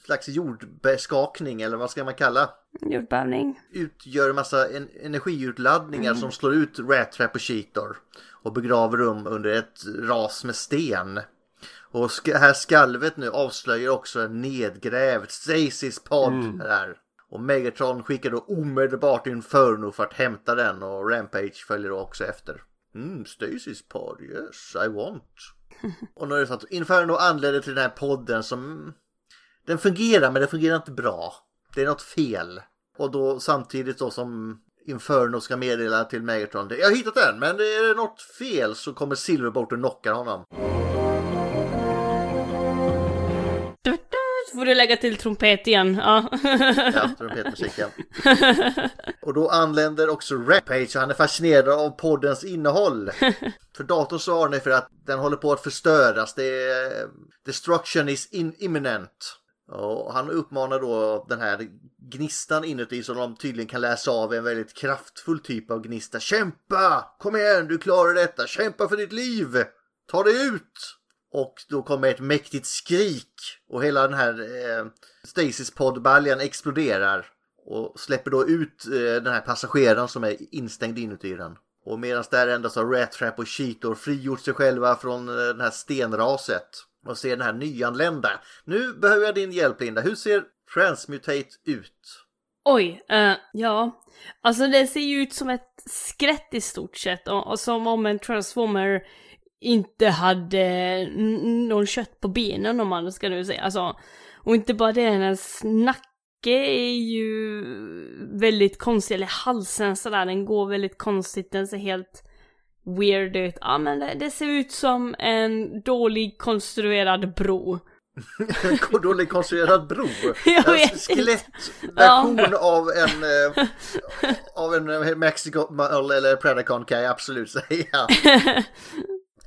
slags jordbeskakning eller vad ska man kalla Jordbävning. utgör en massa en energiutladdningar som slår ut Rat Trap och Cheetor och begraver dem under ett ras med sten. Och sk- här skalvet nu avslöjar också en nedgrävd Stasis pod där. Och Megatron skickar då omedelbart Inferno för att hämta den och Rampage följer då också efter. Mm, Stasis pod, yes I want. och nu är det så att Inferno anländer till den här podden som den fungerar men den fungerar inte bra. Det är något fel. Och då samtidigt då som Inferno ska meddela till Megatron. Jag har hittat den men det är något fel så kommer Silverbolt och knockar honom. Du lägga till trumpet igen. Ja. Ja, trumpetmusiken. Och då anländer också Rampage och han är fascinerad av poddens innehåll. För datorn svarar ni för att den håller på att förstöras. Det är, destruction is in imminent. Och han uppmanar då den här gnistan inuti som de tydligen kan läsa av en väldigt kraftfull typ av gnista. Kämpa! Kom igen, du klarar detta! Kämpa för ditt liv! Ta dig ut! Och då kommer ett mäktigt skrik och hela den här eh, Stasis poddbaljan exploderar och släpper då ut eh, den här passageraren som är instängd inuti den. Och medan där endast har Rat Trap och Cheetor frigjort sig själva från eh, det här stenraset och ser den här nyanlända. Nu behöver jag din hjälp Linda. Hur ser Transmutate ut? Oj, eh, ja. Alltså det ser ju ut som ett skrätt i stort sett. Och, och som om en transformer inte hade någon kött på benen om man ska nu säga. Alltså, och inte bara det, hennes nacke är ju väldigt konstig, eller halsen sådär, den går väldigt konstigt, den ser helt weird ut. Ja men det, det ser ut som en dålig konstruerad bro. En dåligt konstruerad bro. Jag En skelettversion av en eh, av en eh, Mexico eller Predacon kan jag absolut säga.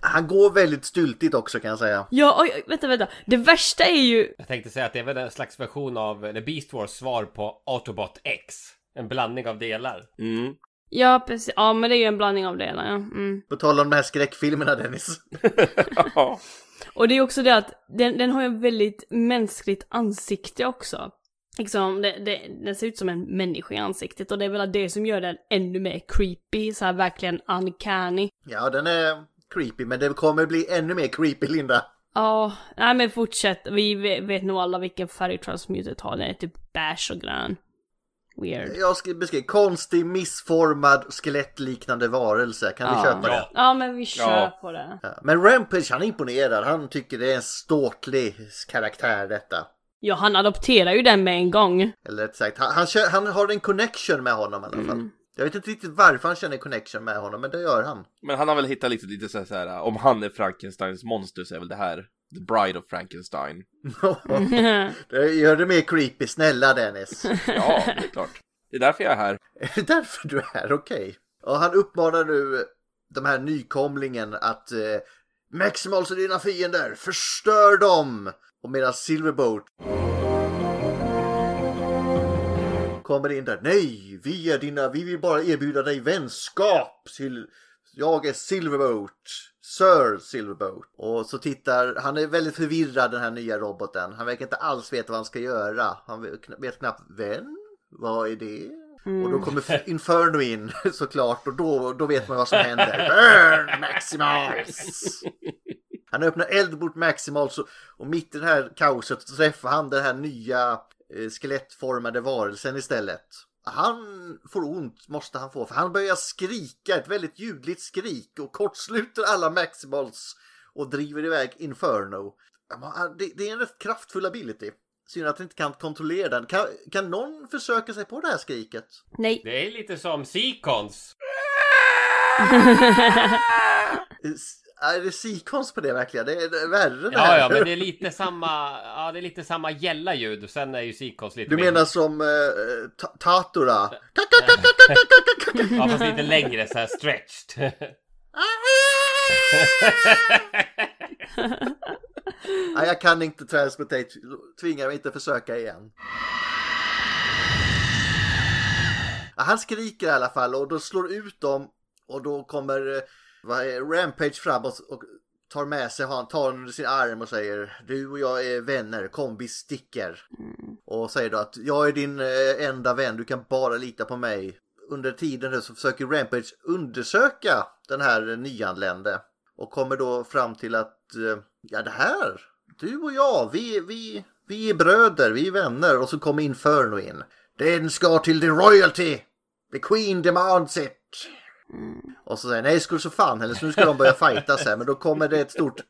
Han går väldigt styltigt också kan jag säga. Ja, oj, oj, vänta, vänta. Det värsta är ju... Jag tänkte säga att det är väl en slags version av The Beast Wars svar på Autobot X. En blandning av delar. Mm. Ja, precis. Ja, men det är ju en blandning av delar, ja. Mm. På tal om de här skräckfilmerna Dennis. Och det är också det att den, den har ju väldigt mänskligt ansikte också. Liksom, det, det, den ser ut som en människa i ansiktet och det är väl det som gör den ännu mer creepy, så här verkligen uncanny. Ja, den är creepy, men det kommer bli ännu mer creepy, Linda. Ja, nej men fortsätt. Vi vet, nog alla vilken färg Transmuted har. Den är typ beige och grön. Weird. Jag ska beskriva konstig, missformad, skelettliknande varelse. Kan vi Ja. köpa det? Ja. Ja, men vi kör Ja. på det. Ja. Men Rampage, han imponerar. Han tycker det är en ståtlig karaktär detta. Ja, han adopterar ju den med en gång. Eller rätt sagt, han, han, han har en connection med honom i alla fall. Mm. Jag vet inte riktigt varför han känner connection med honom, men det gör han. Men han har väl hittat lite, lite så här, om han är Frankensteins monster så är väl det här The Bride of Frankenstein. det gör det mer creepy, snälla Dennis. Ja, det är klart. Det är därför jag är här. Är det därför du är här? Okej. Och han uppmanar nu de här nykomlingen att eh, Maximals är dina fiender, förstör dem! Och medan Silverboat kommer in där. Nej, vi är dina, vi vill bara erbjuda dig vänskap. Till, jag är Silverboat. Sir Silverboat. Och så tittar, han är väldigt förvirrad den här nya roboten. Han verkar inte alls veta vad han ska göra. Han vet, knappt vän. Vad är det? Och då kommer F- Inferno in såklart och då, då vet man vad som händer. Burn Maximals! Han öppnar eld mot Maximals och, och mitt i det här kaoset så träffar han den här nya skelettformade varelsen istället. Han får ont, måste han få, för han börjar skrika, ett väldigt ljudligt skrik och kortsluter alla Maximals och driver iväg Inferno. Det, det är en rätt kraftfull ability. Synd att han inte kan kontrollera den. Kan, kan någon försöka sig på det här skriket? Nej. Det är lite som Seacons. Är det sikons på det verkligen? Det är värre det Ja, här. ja, men det är lite samma, ja, det är lite samma gälla-ljud. Sen är ju Seacons lite Du menar som eh, ta- Tatora? Ja, fast lite längre så här stretched. Nej, jag kan inte transmutate. Tvingar mig inte försöka igen. Ja, han skriker i alla fall och då slår ut dem och då kommer eh, Rampage fram och, tar med sig han tar under sin arm och säger du och jag är vänner, kom vi sticker. Och säger då att jag är din eh, enda vän, du kan bara lita på mig. Under tiden så försöker Rampage undersöka den här nyanlände och kommer då fram till att eh, ja det här, du och jag, vi, vi, vi är bröder, vi är vänner och så kommer Inferno in. Den ska till the royalty! The Queen demands it! Och så säger nej skulle så fan heller så nu ska de börja fightas här men då kommer det ett stort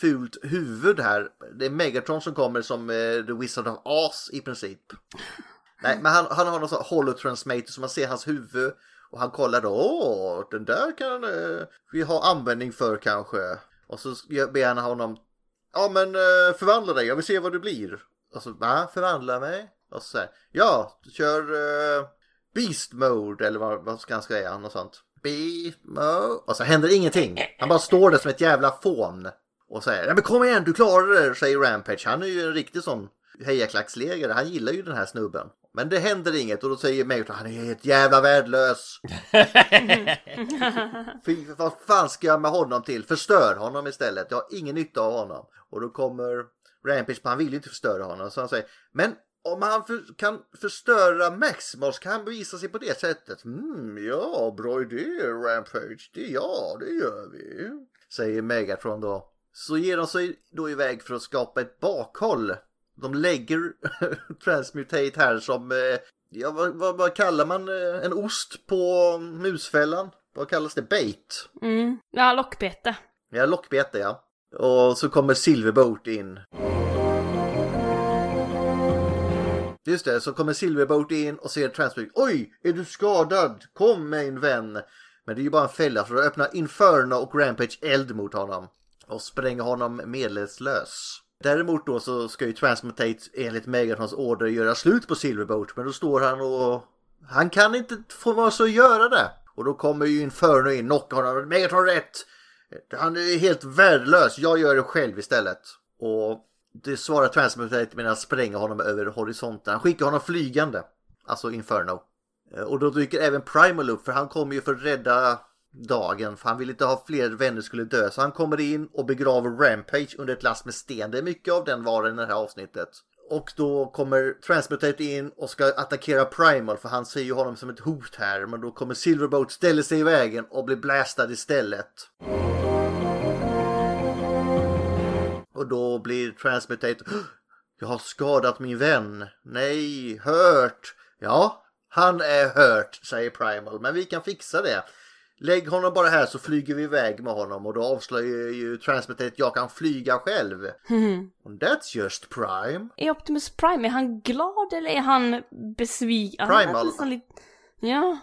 fult huvud här. Det är Megatron som kommer som eh, The Wizard of Oz i princip. Nej men han, han har någon sån holotransmator så man ser hans huvud och han kollar då, åh den där kan eh, vi ha användning för kanske. Och så ber han honom, ja men eh, förvandla dig, jag vill se vad du blir. Och så, va? Förvandla mig? Och så säger ja, kör eh, Beast mode eller vad, vad ska han säga, något sånt. Mode. Och så händer ingenting. Han bara står där som ett jävla fån. Och säger, ja men kom igen, du klarar det, säger Rampage. Han är ju en riktig sån hejaklackslägare. Han gillar ju den här snubben. Men det händer inget och då säger Megatron, han är helt jävla värdelös. Fy, vad fan ska jag med honom till? Förstör honom istället. Jag har ingen nytta av honom. Och då kommer Rampage, han vill ju inte förstöra honom. Så han säger, men om han för, kan förstöra Maximus kan han bevisa sig på det sättet. Mm, ja, bra idé Rampage. Det, ja, det gör vi. Säger Megatron då. Så ger de sig då iväg för att skapa ett bakhåll. De lägger Transmutate här som, eh, ja vad, vad, vad kallar man eh, en ost på musfällan? Vad kallas det? Bait? Mm. Ja, lockbete. Ja, lockbete ja. Och så kommer Silverboat in. Just det, så kommer Silverboat in och ser Transmutate. Oj, är du skadad? Kom min vän. Men det är ju bara en fälla för då öppnar Inferno och Rampage eld mot honom. Och spränger honom medvetslös. Däremot då så ska ju Transmutate enligt Megatrons order göra slut på Silverboat. Men då står han och... Han kan inte få vara så att göra det. Och då kommer ju Inferno in, knockar honom. Megatron rätt! Han är helt värdelös, jag gör det själv istället. Och det svarar Transmutate med att spränga honom över horisonten. Han skickar honom flygande, alltså Inferno. Eh, och då dyker även Primal upp för han kommer ju för att rädda dagen för han vill inte ha fler vänner skulle dö. Så han kommer in och begraver Rampage under ett last med sten. Det är mycket av den varan i det här avsnittet. Och då kommer Transmutate in och ska attackera Primal för han ser ju honom som ett hot här. Men då kommer Silverboat ställer sig i vägen och blir blastad istället. Och då blir Transmutate Jag har skadat min vän. Nej, hört. Ja, han är hört, säger Primal. Men vi kan fixa det. Lägg honom bara här så flyger vi iväg med honom och då avslöjar ju Transmutate att jag kan flyga själv. And that's just Prime. Är Optimus Prime, är han glad eller är han besviken? Han Primal. nästan lite- Ja,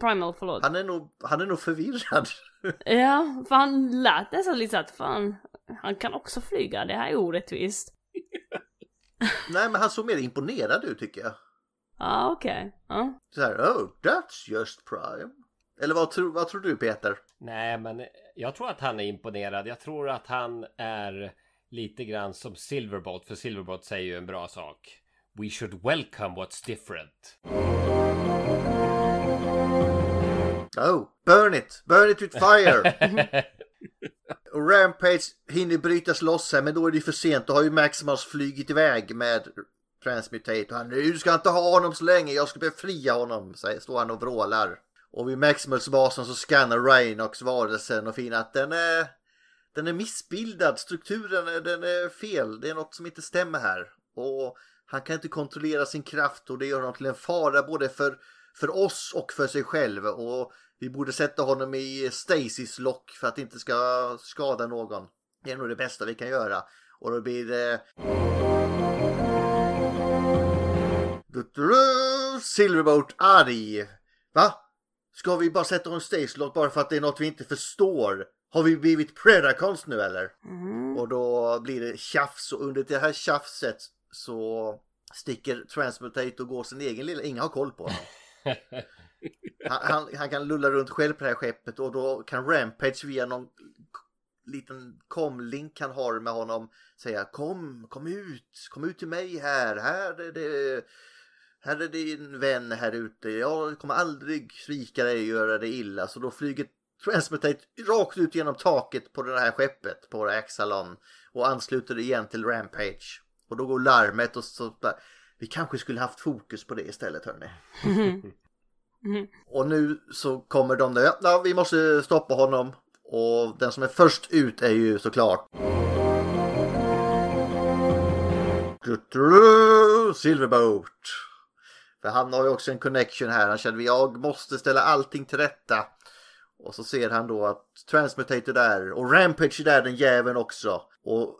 Primal, förlåt. Han är nog, han är nog förvirrad. Ja, för han lät nästan lite så att fan, han kan också flyga, det här är orättvist. Nej, men han såg mer imponerad ut tycker jag. Ja, okej. Ja. Så här, oh, that's just Prime. Eller vad, tror- vad tror du Peter? Nej, men jag tror att han är imponerad. Jag tror att han är lite grann som Silverbolt, för Silverbolt säger ju en bra sak. We should welcome what's different. Oh, burn it! Burn it with fire! Och Rampage hinner brytas loss här men då är det för sent. Då har ju Maximus flygit iväg med Transmutate. Och han, nu ska jag inte ha honom så länge, jag ska befria honom. Så står han och vrålar. Och vid Maximus-basen så skannar Rainox varelsen och finner att den är, den är missbildad. Strukturen är, den är fel. Det är något som inte stämmer här. Och han kan inte kontrollera sin kraft och det gör honom till en fara både för, för oss och för sig själv. Och vi borde sätta honom i stasis lock för att det inte ska skada någon. Det är nog det bästa vi kan göra. Och då blir det... Silverboat arg. Va? Ska vi bara sätta honom i stasis lock bara för att det är något vi inte förstår? Har vi blivit predacons nu eller? Och då blir det tjafs och under det här tjafset så sticker Transmutate och går sin egen lilla... Ingen har koll på honom. Han, han, han kan lulla runt själv på det här skeppet och då kan Rampage via någon liten komlink han har med honom säga kom, kom ut, kom ut till mig här, här är det här är din vän här ute, jag kommer aldrig svika dig och göra dig illa så då flyger Transmutate rakt ut genom taket på det här skeppet på Axalon och ansluter igen till Rampage och då går larmet och så där. Vi kanske skulle haft fokus på det istället hörni. Mm-hmm. Och nu så kommer de där, ja vi måste stoppa honom. Och den som är först ut är ju såklart Silverboat. För han har ju också en connection här. Han känner jag måste ställa allting till rätta. Och så ser han då att Transmutator där och Rampage där den jäveln också. Och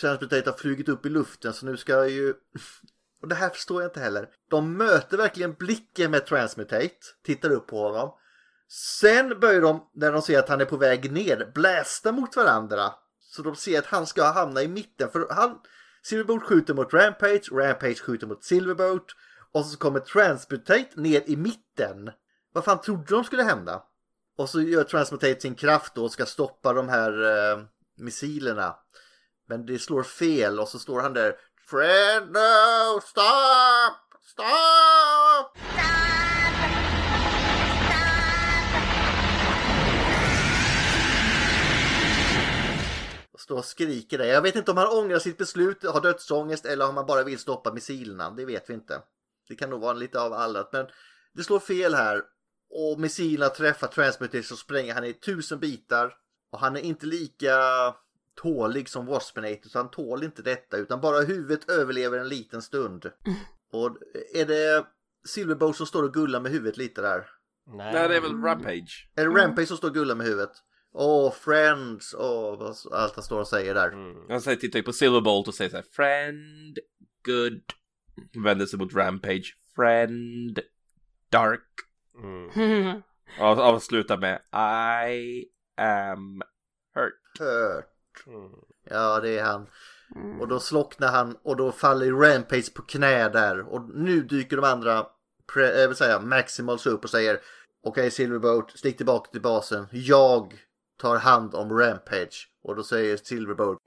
Transmutator har flugit upp i luften så nu ska jag ju och det här förstår jag inte heller. De möter verkligen blicken med Transmutate, tittar upp på honom. Sen börjar de, när de ser att han är på väg ner, blästa mot varandra. Så de ser att han ska hamna i mitten. För han, Silverboat skjuter mot Rampage, Rampage skjuter mot Silverboat. Och så kommer Transmutate ner i mitten. Vad fan trodde de skulle hända? Och så gör Transmutate sin kraft då och ska stoppa de här eh, missilerna. Men det slår fel och så står han där. Fred, no, stop! Stop! Och Står och skriker där. Jag vet inte om han ångrar sitt beslut, har dödsångest eller om han bara vill stoppa missilerna. Det vet vi inte. Det kan nog vara lite av allt. Men det slår fel här. Och missilerna träffar transmutation så spränger han i tusen bitar. Och han är inte lika tålig som Waspinator så han tål inte detta utan bara huvudet överlever en liten stund. Och är det Silverbow som står och gullar med huvudet lite där? Nej, Nej, det är väl Rampage. Är det Rampage som står och gullar med huvudet? Åh, friends, åh, vad allt han står och säger där. Han säger, tittar ju på Silverbolt och säger så här, Friend, good. Vänder sig mot Rampage. Friend, dark. Mm. Och avslutar med I am hurt. Hört. Mm. Ja, det är han. Och då slocknar han och då faller Rampage på knä där. Och nu dyker de andra, pre, äh, vill säga Maximals upp och säger Okej Silverboat, stick tillbaka till basen. Jag tar hand om Rampage. Och då säger Silverbolt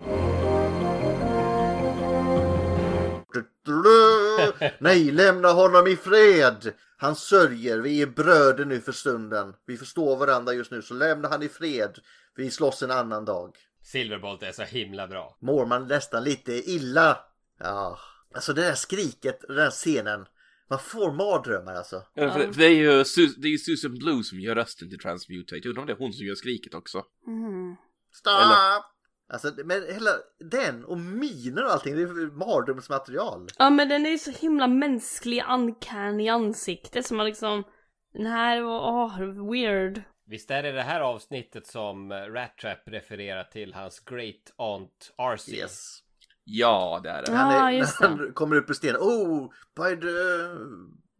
Nej, lämna honom i fred! Han sörjer, vi är bröder nu för stunden. Vi förstår varandra just nu, så lämna han i fred. Vi slåss en annan dag. Silverbolt är så himla bra. Mår man nästan lite illa. Ja, alltså det där skriket, den där scenen. Man får mardrömmar alltså. Ja, för det, för det är ju det är ju Susan Blue som gör rösten till Transmutate. Undrar om det är hon som gör skriket också. Mm. Stop! Eller- Alltså, men hela den och miner och allting, det är mardrömsmaterial. Ja men den är ju så himla mänsklig, uncanny ansikte som man liksom... Den här var, åh, weird. Visst är det det här avsnittet som eh, Rat Trap refererar till hans Great Aunt RC? Yes. Ja, det är det. Ja. Han, är, just när han kommer upp ur stenen. Oh, by the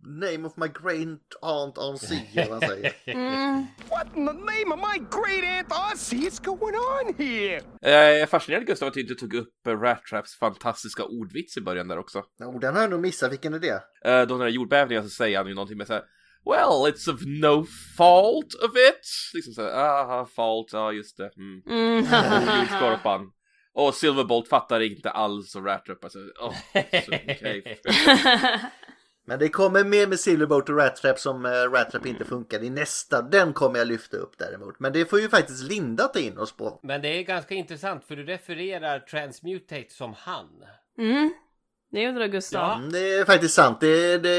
name of my great aunt sea, eller vad han säger. Mm. What in the name of my great aunt Ossie is going on here? Jag är fascinerad Gustav att du inte tog upp eh, Rat Traps fantastiska ordvits i början där också. Oh, den har jag nog missat, vilken är det? Eh, Då när det är jordbävningar så säger han ju någonting med såhär Well, it's of no fault of it. Liksom såhär, ah, fault, ja just det. Mm. Mm. Jordskorpan. Och Silverbolt fattar inte alls och Rat Trap alltså, så okej. Men det kommer mer med Silverboat och Rat Trap som uh, Rat Trap inte funkar i nästa. Den kommer jag lyfta upp däremot. Men det får ju faktiskt Linda ta in oss på. Men det är ganska intressant för du refererar Transmutate som han. Mm. Det undrar Gustav. Ja. Det är faktiskt sant. Det, det,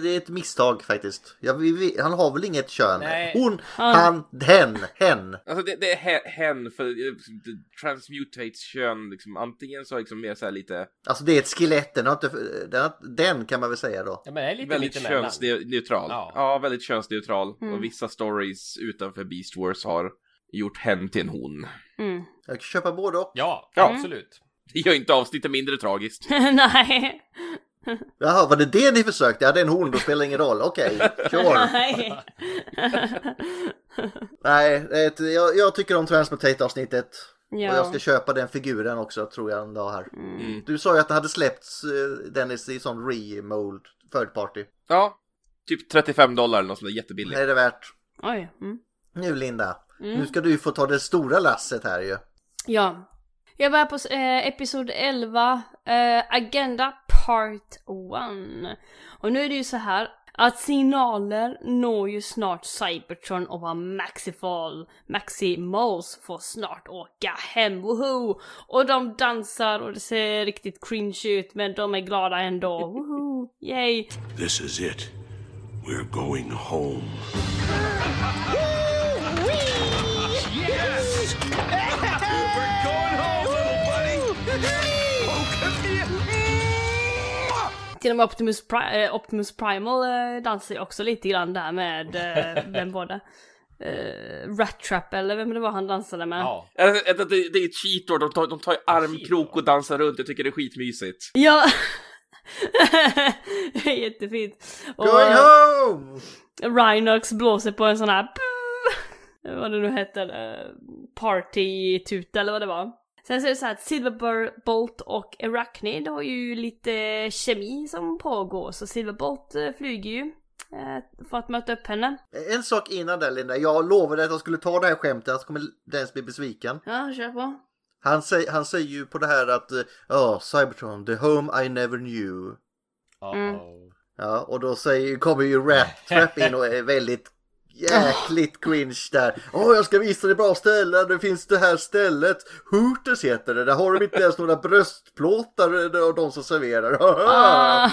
det är ett misstag faktiskt. Ja, vi, vi, han har väl inget kön? Nej. Hon, han, hen, hen. Alltså det, det är he- hen för eh, Transmutates kön liksom antingen så liksom mer såhär lite Alltså det är ett skelett. Den, har inte, den, den kan man väl säga då. Ja men det är lite väldigt mittemellan. könsneutral. Ja. Ja. väldigt könsneutral. Mm. Och vissa stories utanför Beast Wars har gjort hen till en hon. Mm. Jag kan köpa både och. Ja, Ja. absolut. Det gör inte avsnittet mindre tragiskt. Nej. Jaha, var det det ni försökte? Ja, det är en hon, då spelar det ingen roll. Okej, sure. Nej. Nej, det är ett, jag, jag tycker om Transmutate-avsnittet. Och jag ja. ska köpa den figuren också, tror jag, en dag här. Mm. Du sa ju att det hade släppts, eh, Dennis, i sån remold third party. Ja, typ 35 dollar eller något sånt där jättebilligt. Det är det värt. Oj. Mm. Nu Linda, Mm. nu ska du få ta det stora lasset här ju. Ja. Jag var på eh, episod 11, eh, Agenda Part 1. Och nu är det ju så här att signaler når ju snart Cybertron och vad Maxifal, Maximals får snart åka hem, woho! Och de dansar och det ser riktigt cringe ut men de är glada ändå, woho! Yay! This is it. We're going home. Till och med Optimus, Pri- eh, Optimus Primal eh, dansar ju också lite grann där med, eh, vem var det? Uh, Rat Trap eller vem det var han dansade med. Ja. Det, det, det är ett cheator, de tar, de tar armkrok och dansar runt, jag tycker det är skitmysigt. Ja! Det är Jättefint. Och Going eh, home! Rhinox blåser på en sån här vad det nu heter, eh, party-tuta eller vad det var. Sen så är det så här att Silverbolt och Arachnid har ju lite kemi som pågår så Silverbolt eh, flyger ju eh, för att möta upp henne. En sak innan där Linda, jag lovade att jag skulle ta det här skämtet, annars kommer Dennis bli besviken. Ja, kör på. Han, säger, han säger ju på det här att, eh, ja, Cybertron, the home I never knew. Uh-oh. Ja, och då säger, kommer ju Rat Trap in och är väldigt jäkligt cringe där. Åh, jag ska visa dig bra ställen. Det finns det här stället. Hooters heter det. Där har de inte ens några bröstplåtar och de som serverar. Ah.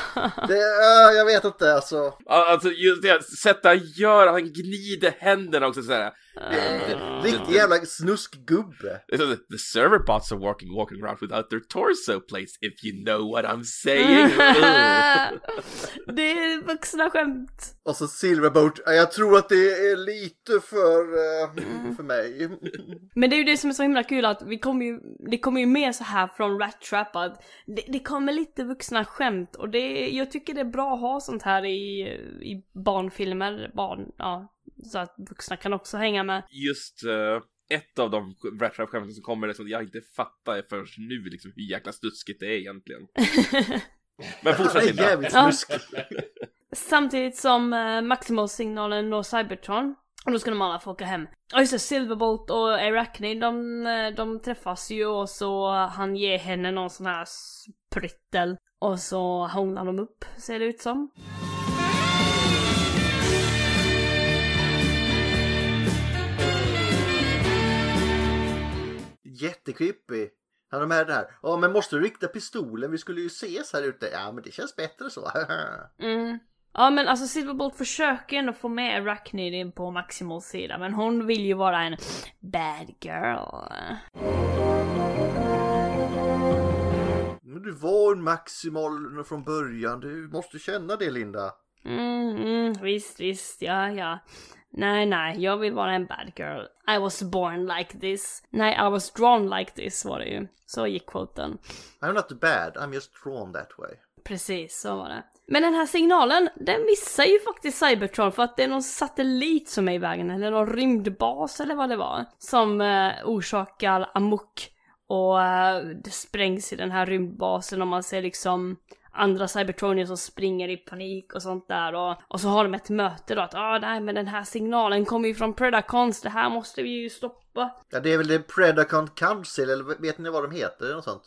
det, ja, jag vet inte alltså. Alltså just det sättet han gör, han gnider händerna också såhär. Riktig jävla snuskgubbe. The server bots are walking, walking around without their torso placed, if you know what I'm saying. Det är vuxna skämt. Och så Silverboat. Ja, Jag tror att det är lite för, eh, för mig. Men det är ju det som är så himla kul att vi kommer ju, det kommer ju mer så här från Rat Trap att det, det kommer lite vuxna skämt och det, jag tycker det är bra att ha sånt här i, i barnfilmer, barn, ja, så att vuxna kan också hänga med. Just eh, ett av de Rat Trap-skämten som kommer, det som jag inte fattar förrän nu liksom hur jäkla stuskigt det är egentligen. Men fortsätt Linda. jävligt Ja. snuskig. Samtidigt som eh, Maximal-signalen når Cybertron Och då ska de alla få åka hem. Ja just det, Silverbolt och Arachnid de, eh, de träffas ju och så han ger henne någon sån här spryttel. Och så hånglar de upp, ser det ut som. Jättekreepy. Han har med det här. Ja men måste du rikta pistolen? Vi skulle ju ses här ute. Ja men det känns bättre så. Mm. Ja men alltså Silverbolt försöker ändå få med Arachnid in på Maximals sida men hon vill ju vara en bad girl. Men du var en maximal från början. Du måste känna det Linda. Mm, mm, visst, visst, ja, ja. Nej, nej, jag vill vara en bad girl. I was born like this. Nej, I was drawn like this var det ju. Så gick quoten. I'm not bad, I'm just drawn that way. Precis, så var det. Men den här signalen, den missar ju faktiskt Cybertron för att det är någon satellit som är i vägen, eller någon rymdbas eller vad det var, som eh, orsakar amok. Och eh, det sprängs i den här rymdbasen och man ser liksom andra Cybertronier som springer i panik och sånt där och, och så har de ett möte då att ah, nej men den här signalen kommer ju från Predacons, det här måste vi ju stoppa. Ja det är väl det Predacon Council eller vet ni vad de heter eller något sånt?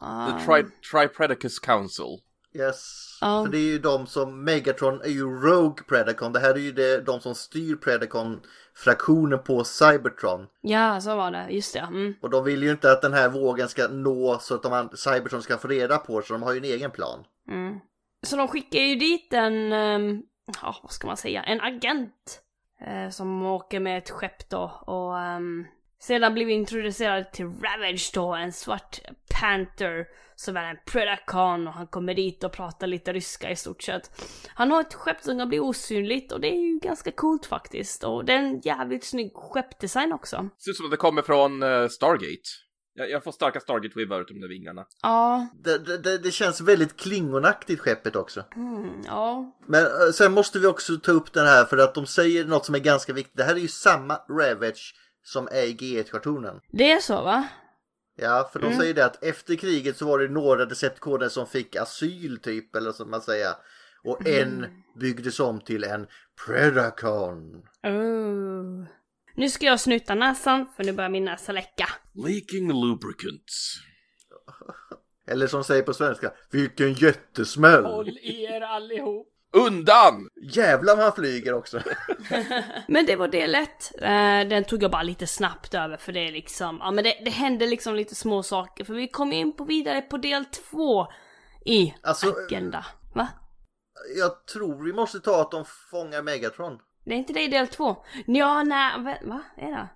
Ah, The Tri Tripredacus Council. Yes. Ja. För det är ju de som, Megatron är ju Rogue Predacon. Det här är ju det, de som styr Predacon-fraktionen på Cybertron. ja, så var det, just det. Mm. Och de vill ju inte att den här vågen ska nå så att de, Cybertron ska få reda på så de har ju en egen plan. Mm. Så de skickar ju dit en, ehm, ja vad ska man säga, en agent. eh, som åker med ett skepp då och ehm, sedan blir vi introducerade till Ravage då, en svart Panther som är en Predacon och han kommer dit och pratar lite ryska i stort sett. Han har ett skepp som kan bli osynligt och det är ju ganska coolt faktiskt och det är en jävligt snygg skeppdesign också. Ser ut som att det kommer från eh, Stargate. Jag, jag får starka Stargate-vibbar utav de vingarna. Ja, Det, det, det, det känns väldigt klingonaktigt skeppet också. mm, ja, Men eh, sen måste vi också ta upp den här för att de säger något som är ganska viktigt. Det här är ju samma Ravage som är i G1-kartonen. det är så va? Ja, för de Mm. säger det att efter kriget så var det några Decepticoner som fick asyl typ, eller som man säger. Och en byggdes om till en Predacon. Oh. Nu ska jag snuta näsan för nu börjar min näsa läcka. Leaking lubricants. Eller som säger på svenska, vilken jättesmäll! Håll er allihop! Undan! Jävlar vad han flyger också. Men det var del ett. Eh, den tog jag bara lite snabbt över för det är liksom, ja men det, det hände liksom lite små saker för vi kom in på vidare på del två i Alltså- Agenda. Va? Jag tror vi måste ta att de fångar Megatron. Det är inte det i del två? Ja, nej, va? Är det?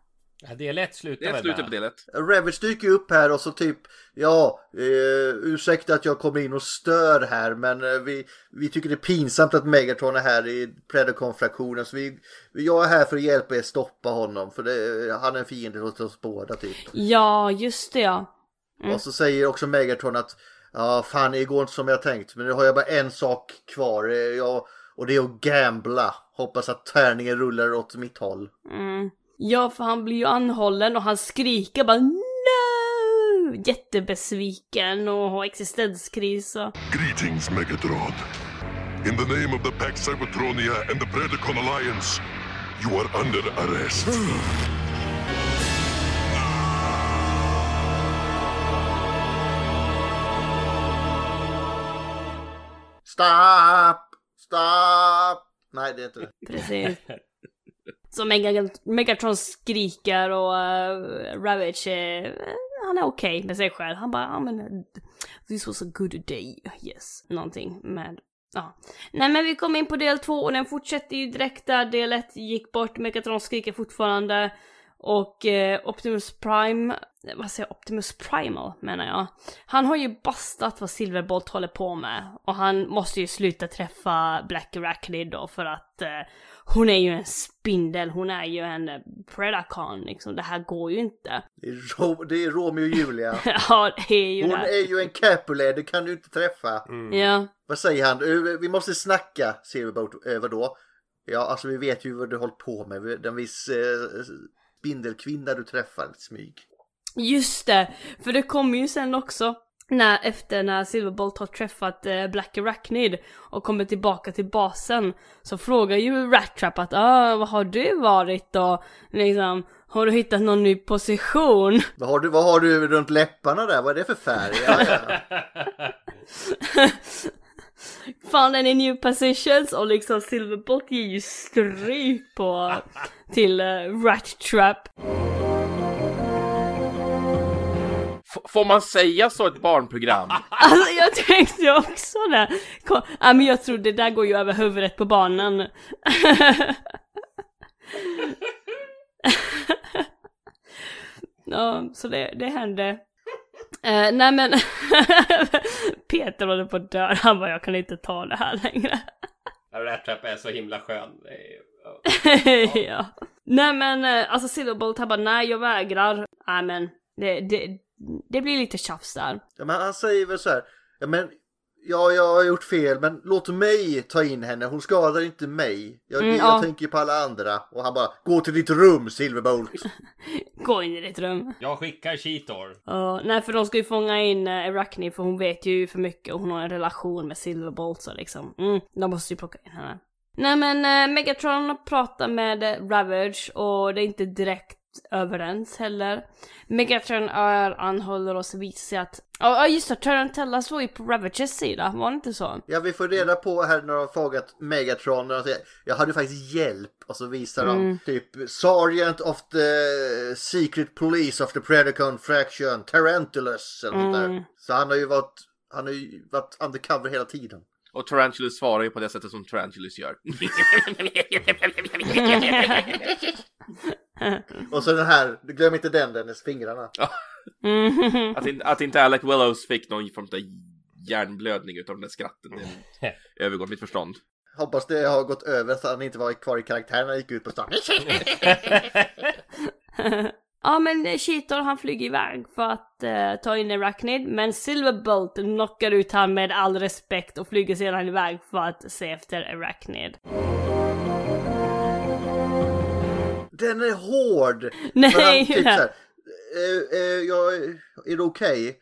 Ja, del ett slutar Det är väl med- på del ett. Ravage dyker upp här och så typ Ja, eh, ursäkta att jag kommer in och stör här men eh, vi, vi tycker det är pinsamt att Megatron är här i Predacon-fraktionen så vi, jag är här för att hjälpa er stoppa honom för det, han är en fiende hos oss båda typ. Ja, just det ja. Och så säger också Megatron att Ja, fan det går inte som jag tänkt men nu har jag bara en sak kvar eh, jag, och det är att gambla. Hoppas att tärningen rullar åt mitt håll. Mm. Ja, för han blir ju anhållen och han skriker bara no! Jättebesviken och har existenskris och... Greetings, Megatron. In the name of the Pax Cybertronia and the Predacon Alliance, you are under arrest. Stop! Stop! Nej det är inte det. Precis. Så Megatron skriker och uh, Ravage är, eh, han är okej med sig själv. Han bara, men eh, this was a good day, yes. Någonting med, ja. Nej men vi kom in på del två och den fortsätter ju direkt där del ett gick bort. Megatron skriker fortfarande. Och eh, Optimus Prime, vad säger jag, Optimus Primal menar jag. Han har ju bastat vad Silverbolt håller på med. Och han måste ju sluta träffa Black Arachnid då för att eh, hon är ju en spindel, hon är ju en eh, Predacon liksom. Det här går ju inte. Det är, Ro- det är Romeo och Julia. ja, det är ju Hon det. är ju en Capulet, det kan du inte träffa. Ja. Vad säger han? Eh, Vi måste snacka, Silverboat. Eh, vadå? Ja, alltså vi vet ju vad du hållit på med. Den viss eh, spindelkvinna du träffar, smyg. Just det, för det kommer ju sen också när, efter när Silverbolt har träffat eh, Black Arachnid och kommer tillbaka till basen så frågar ju Rat Trap att ah, vad har du varit då? Liksom, har du hittat någon ny position? Vad har, du, vad har du runt läpparna där? Vad är det för färg? Ja, ja. Found any new positions och liksom Silverbolt ger ju stryk på till uh, Rat Trap. F- får man säga så ett barnprogram? Alltså jag tänkte också det. Kom, ja, men jag tror det där går ju över huvudet på barnen. ja, så det, det hände. Eh, nej men Peter håller på att dö. Han bara jag kan inte ta det här längre. Rat Trap är så himla skön. Ja. Nej men eh, alltså Silverbolt han bara nej jag vägrar. Nej men det, det, det blir lite tjafs där. Ja, men han säger väl så här. Ja, men ja, jag har gjort fel, men låt mig ta in henne. Hon skadar inte mig. Jag, Mm, jag ja. tänker på alla andra. Och han bara, gå till ditt rum, Silverbolt. Gå in i ditt rum. Jag skickar Cheetor. Ja, nej för de ska ju fånga in uh, Arachne för hon vet ju för mycket och hon har en relation med Silverbolt så liksom. Mm, de måste ju plocka in henne. Nej men uh, Megatron pratar med eh, Ravage och det är inte direkt överens heller. Megatron är anhåller och så visar sig att, ja ja, just det, Tarantella står ju på Ravages sida, var det inte så? Ja, vi får reda på här när de har frågat Megatron. När de säger, jag hade faktiskt hjälp. Och så visar de typ Sergeant of the Secret Police of the Predacon Fraction, Tarantulas eller sånt där. Så han har ju varit, han har ju varit undercover hela tiden. Och Tarantulas svarar ju på det sättet som Tarantulas gör. Och så den här, glöm inte den Dennis, fingrarna. Mm. att, inte, att inte Alec Willows fick någon form av hjärnblödning utav den där skratten. Det övergår mitt förstånd. Hoppas det har gått över så att han inte var kvar i karaktären när han gick ut på stan. Ja men Cheetor han flyger iväg för att eh, ta in Arachnid men Silverbolt knockar ut han med all respekt och flyger sedan iväg för att se efter Arachnid. Den är hård! Nej! Men han typ här, eh, eh, jag, är det okej?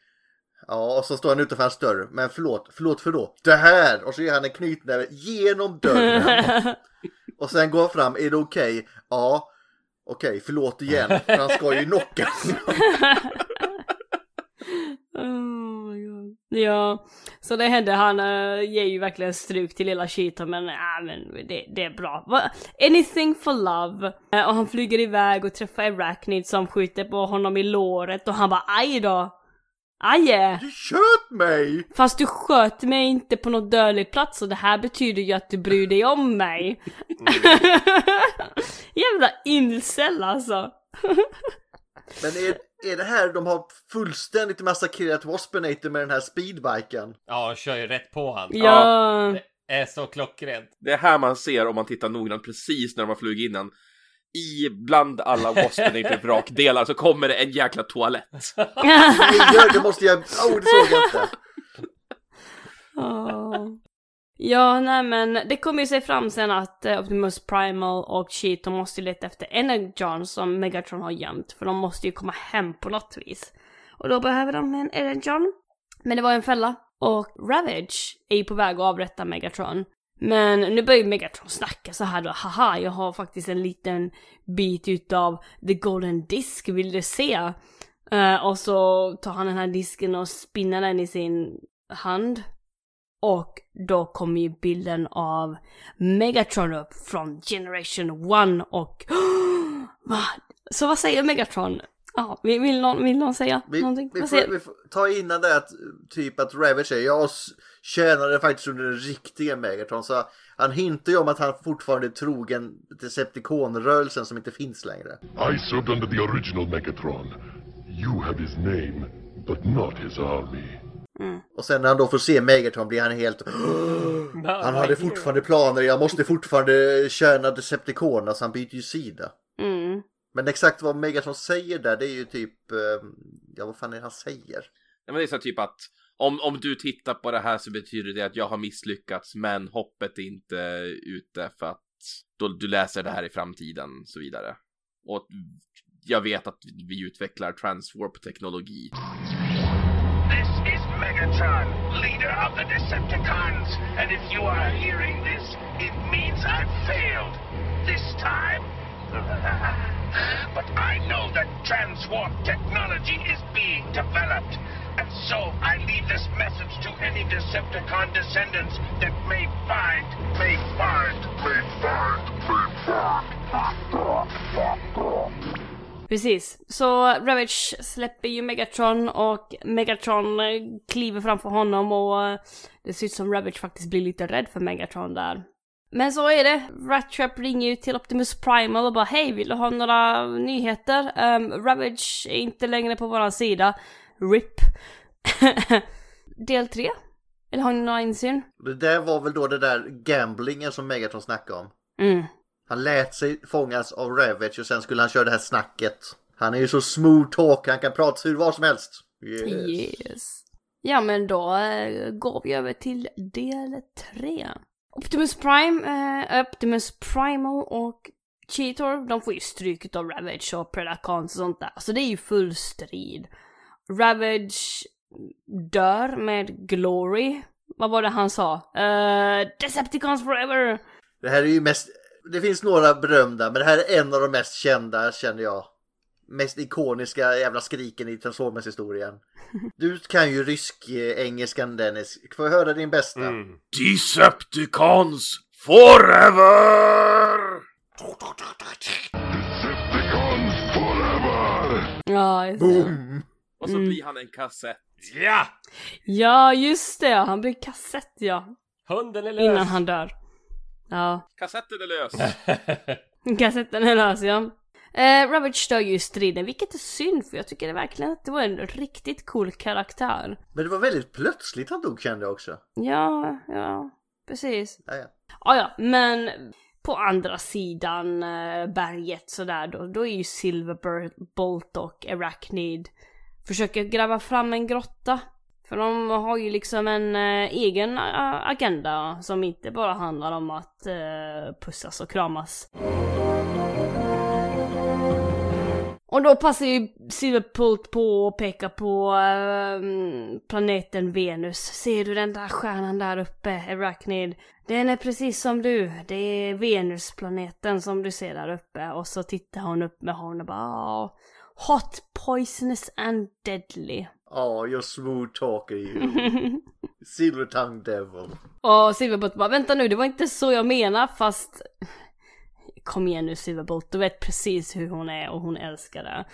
Ja, och så står han utanför hans dörr. Men förlåt, förlåt för då? Det här! Och så ger han en knytnäve genom dörren. och sen går han fram, är det okej? Ja. Okej, förlåt igen. För han ska ju knocka. Oh my god. Ja, så det hände. Han uh, ger ju verkligen stryk till lilla Cheetor men, ja men det, det är bra. Va? Anything for love. Eh, och han flyger iväg och träffar Arachnid som skjuter på honom i låret och han bara aj då. Aje! Du sköt mig! Fast du sköt mig inte på någon dödlig plats och det här betyder ju att du bryr dig om mig. Jävla incel alltså. Men är, är det här de har fullständigt massakrerat Waspinator med den här speedbiken? Ja, kör ju rätt på han. Ja. Det är så klockrent. Det är här man ser om man tittar noggrant precis när de har flugit innan. I bland alla Waspinator vrakdelar så kommer det en jäkla toalett. Nej, gör det måste jag... Oh, det såg jag inte. Ja, nej men det kommer ju sig fram sen att eh, Optimus Primal och Cheetor måste ju leta efter Energon som Megatron har gömt. För de måste ju komma hem på något vis. Och då behöver de en Energon. Men det var en fälla. Och Ravage är ju på väg att avrätta Megatron. Men nu börjar ju Megatron snacka så här då, haha jag har faktiskt en liten bit utav The Golden Disk, vill du se? Uh, och så tar han den här disken och spinner den i sin hand. Och då kommer ju bilden av Megatron upp från Generation 1 och... Så vad säger Megatron? Ja, vill, vill, någon, vill någon säga Vi, någonting? vi, får, säger... vi får ta innan det att typ att Ravage säger jag tjänade faktiskt under den riktiga Megatron så han hintar ju om att han fortfarande är trogen Decepticon-rörelsen som inte finns längre. I served under the original Megatron. You have his name, but not his army. Och sen när han då får se Megatron blir han helt Han hade fortfarande planer, jag måste fortfarande tjäna Decepticonerna så han byter ju sida. Mm. Men exakt vad Megatron säger där det är ju typ eh, Ja vad fan är det han säger? Ja, men det är så typ att om, om du tittar på det här så betyder det att jag har misslyckats men hoppet är inte ute för att då du läser det här i framtiden och så vidare. Och jag vet att vi utvecklar transwarp-teknologi. Megatron, leader of the Decepticons. And if you are hearing this, it means I've failed. This time. but I know that transwarp technology is being developed. And so I leave this message to any Decepticon descendants that may find, may find, may find, may find. Precis. Så Ravage släpper ju Megatron och Megatron kliver framför honom och det ser ut som Ravage faktiskt blir lite rädd för Megatron där. Men så är det. Rattrap ringer ju till Optimus Primal och bara hej, vill du ha några nyheter? Um, Ravage är inte längre på våran sida. RIP. Del 3? Eller har ni några insyn? Det där var väl då det där gamblingen som Megatron snackade om. Mm. Han lät sig fångas av Ravage och sen skulle han köra det här snacket. Han är ju så smooth talk, han kan prata hur vad som helst. Yes. Yes. Ja men då eh, går vi över till del 3. Optimus Prime, eh, Optimus Primal och Cheetor, de får ju stryk av Ravage och Predacons och sånt där. Så det är ju full strid. Ravage dör med Glory. Vad var det han sa? Uh, Decepticons forever! Det här är ju mest, det finns några berömda men det här är en av de mest kända känner jag. Mest ikoniska jävla skriken i Transformers-historien. Du kan ju rysk-engelskan Dennis. Får jag höra din bästa? Decepticons forever! Decepticons forever! Ja, just det. Boom! Och så Mm. blir han en kassett. Ja! Ja, just det. Han blir kassett ja. Hunden är lös! Innan han dör. Ja. Kassetten är lös. Kassetten är lös ja. Eh, Ravage dör ju i striden, vilket är synd för jag tycker det verkligen att det var en riktigt cool karaktär. Men det var väldigt plötsligt han dog kände jag också. Ja, ja, precis. Ja, ja. Ja, ja, men på andra sidan eh, berget sådär då, då är ju Silverbolt och Arachnid försöker gräva fram en grotta. För de har ju liksom en eh, egen eh, agenda som inte bara handlar om att eh, pussas och kramas. Och då passar ju Silverpult på att peka på eh, planeten Venus. Ser du den där stjärnan där uppe, Arachnid? Den är precis som du. Det är Venusplaneten som du ser där uppe. Och så tittar hon upp med honom och bara Hot, poisonous and deadly. Ja, you're smooth talker you. Silver tongue devil. och Silverbolt bara vänta nu, det var inte så jag menar fast Kom igen nu Silverbolt, du vet precis hur hon är och hon älskar det.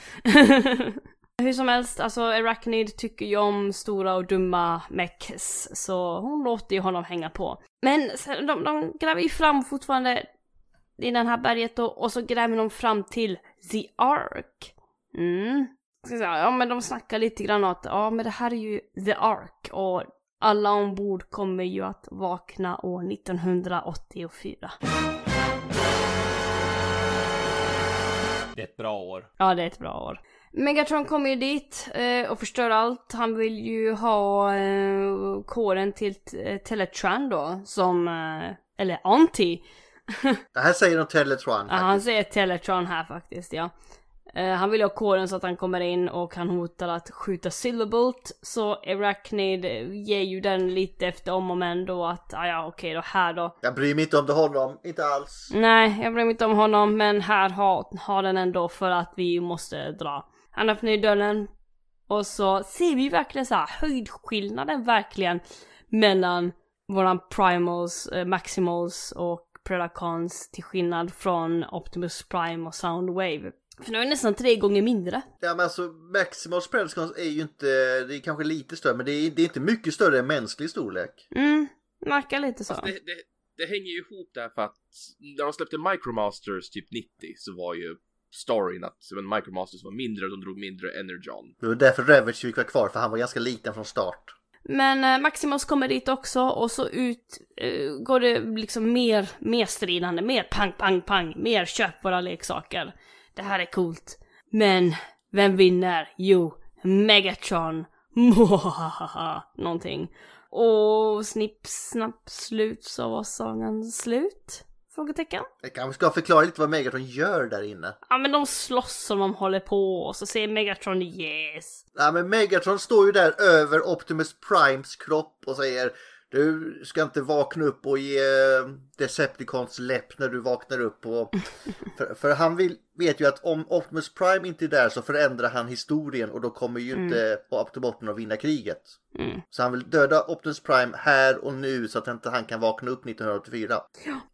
Hur som helst, alltså Arachnid tycker ju om stora och dumma mechs, så hon låter ju honom hänga på. Men de, de gräver ju fram fortfarande i den här berget då, och så gräver de fram till The Ark. Mm. Ska säga, ja men de snackar lite grann att ja men det här är ju The Ark och alla ombord kommer ju att vakna år 1984. Det är ett bra år. Ja, det är ett bra år. Megatron kommer ju dit eh, och förstör allt. Han vill ju ha eh, kåren till eh, Teletran då, som, eh, eller Anti. Det här säger de Teletron. Ja, han säger Teletron här faktiskt, ja. Eh, han vill ha kåren så att han kommer in och han hotar att skjuta Silverbolt. Så Arachnid ger ju den lite efter om och men då att, ah, ja okej då, här då. Jag bryr mig inte om det honom, inte alls. Nej, jag bryr mig inte om honom, men här har, har den ändå för att vi måste dra. Han öppnar ju dörren och så ser vi verkligen så här höjdskillnaden verkligen mellan våran Primals, eh, Maximals och Predacons till skillnad från Optimus Prime och Soundwave. För nu är det nästan tre gånger mindre. Ja men alltså Maximals Predacons är ju inte, det är kanske lite större men det är, det är inte mycket större än mänsklig storlek. Mm, verkar lite så. Det, det, det hänger ju ihop därför att när de släppte Micromasters typ 90 så var ju storyn att men Micromasters var mindre och de drog mindre energon. Det var därför Ravage fick vara kvar för han var ganska liten från start. Men eh, Maximus kommer dit också och så ut eh, går det liksom mer, mer stridande, mer pang, pang, pang, mer köp våra leksaker. Det här är coolt. Men, vem vinner? Jo, Megatron. Mwahaha, någonting. Och snipp, snapp, slut så var sagan slut. Frågetecken. Jag kanske ska förklara lite vad Megatron gör där inne. Ja men de slåss som de håller på och så säger Megatron yes. Ja, men Megatron står ju där över Optimus Primes kropp och säger du ska inte vakna upp och ge Decepticons läpp när du vaknar upp. Och, för, för han vill, vet ju att om Optimus Prime inte är där så förändrar han historien och då kommer ju inte Autobotten att vinna kriget. Mm. Så han vill döda Optimus Prime här och nu så att inte han kan vakna upp 1984.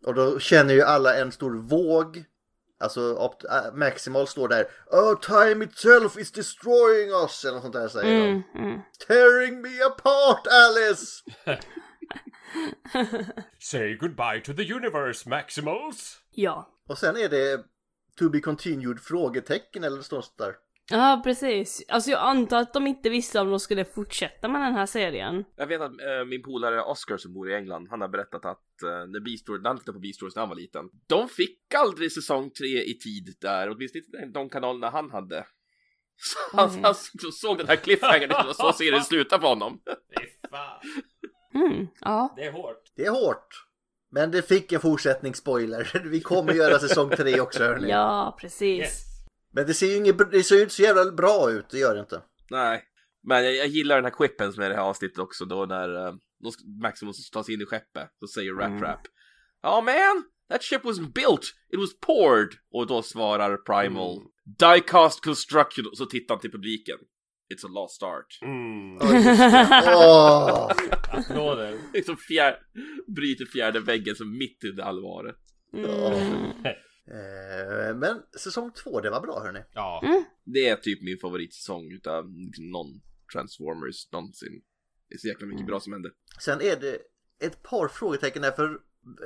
Och då känner ju alla en stor våg. Alltså Opt- äh, Maximal står där. Oh, time itself is destroying us. Eller något sånt där säger Mm, de. mm. Tearing me apart Alice! Say goodbye to the universe, Maximals! Ja. Och sen är det to be continued frågetecken eller sånt där. Ja precis. Alltså jag antar att de inte visste om de skulle fortsätta med den här serien. Jag vet att eh, min polare Oscar som bor i England, han har berättat att eh, när Beastars, han tittade på Beastars när han var liten, de fick aldrig säsong tre i tid där, åtminstone inte de kanalerna han hade. Så han, Mm. han såg den här cliffhangern och så ser det sluta på honom. Mm, ja. Det är hårt. Det är hårt. Men det fick en fortsättning spoiler. Vi kommer göra säsong tre också hörni. Ja, precis. Men det ser ju inget, det ser ju inte så jävla bra ut, det gör det inte. Nej, men jag, jag gillar den här quippen som är i det här avsnittet också då när uh, Maximus tar sig in i skeppet, så säger Rap Mm. Rap Oh man, that ship wasn't built, it was poured! Och då svarar Primal Mm. Diecast construction, och så tittar han till publiken. It's a lost art. Mm. Åh! Applåder. liksom fjär, bryter fjärde väggen som mitt under allvaret. Mm. Eh, Men säsong två, det var bra hörni. Ja. Det är typ min favoritsäsong utav liksom, någon Transformers någonsin. Det är så jäkla mycket bra som händer. Sen är det ett par frågetecken där för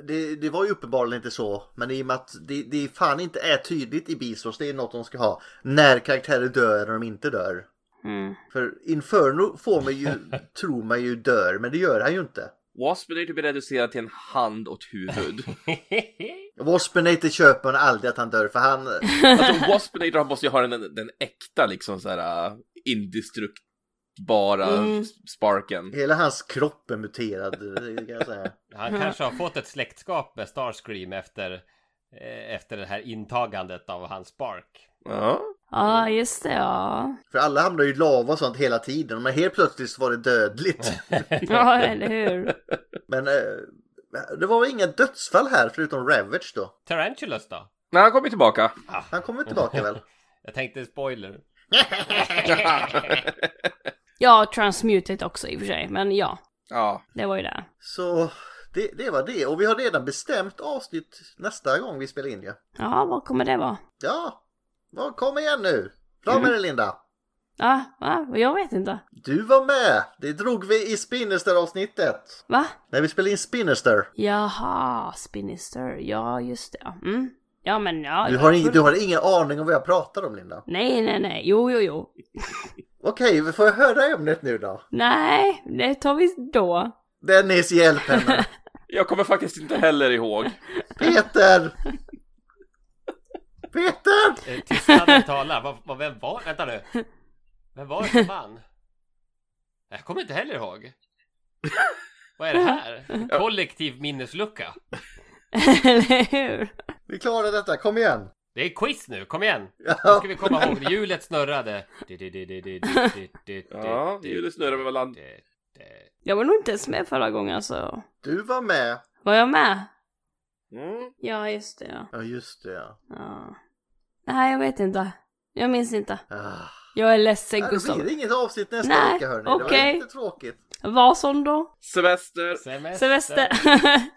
det, det var ju uppenbarligen inte så. Men i och med att det, det fan inte är tydligt i Beastars, det är något de ska ha. När karaktärer dör och de inte dör. Mm. För Inferno får man ju, tror man ju dör, men det gör han ju inte. Waspinator blir reducerad till en hand och ett huvud. Waspinator köper man aldrig att han dör för han... Alltså Waspinator han måste ju ha den, den äkta liksom så här uh, indestruktbara Mm. sparken. Hela hans kropp är muterad, det kan jag säga. Han kanske har fått ett släktskap med Starscream efter, eh, efter det här intagandet av hans spark. Ja. Ja, just det ja. För alla hamnar ju i lava och sånt hela tiden, men helt plötsligt så var det dödligt. Ja, eller hur? Men eh, det var inga dödsfall här förutom Ravage då. Tarantulas då? Nej, han kommer tillbaka. Han kommer tillbaka väl? Jag tänkte spoiler. Ja, Transmutate också i och för sig, men ja, ja. det var ju det. Så det, det var det. Och vi har redan bestämt avsnitt nästa gång vi spelar in ju. Ja, vad kommer det vara? Ja, vad kom igen nu. Fram med det Linda. Ja, va? Jag vet inte. Du var med. Det drog vi i Spinnerster-avsnittet. Va? När vi spelade in Spinnerster. Jaha, Spinister. Ja, just det. ja. Mm. Ja, men ja. Du har, ing, du har ingen aning om vad jag pratar om Linda. Nej, nej, nej. Jo, jo, jo. Okej, får jag höra ämnet nu då? Nej, det tar vi då. Dennis, hjälp henne. Jag kommer faktiskt inte heller ihåg. Peter! Peter! Eh, Tystnaden talar. Vad, vad, vem var... Vänta nu. Vem var det som vann? Jag kommer inte heller ihåg. Vad är det här? Kollektiv minneslucka. Eller hur? Vi klarar detta, kom igen. Det är quiz nu, kom igen! Nu ska vi komma ihåg, hjulet snurrade. Ja, hjulet snurrar med land. Jag var nog inte ens med förra gången alltså. Du var med. Var jag med? Mm. Ja, just det ja. Ja, just det ja. ja. Nej, jag vet inte. Jag minns inte. Ah. Jag är ledsen Nej, Gustav. blir det inget avsnitt nästa Nej, vecka hörni. Det okej. var lite tråkigt. Vad som då? Semester. Semester.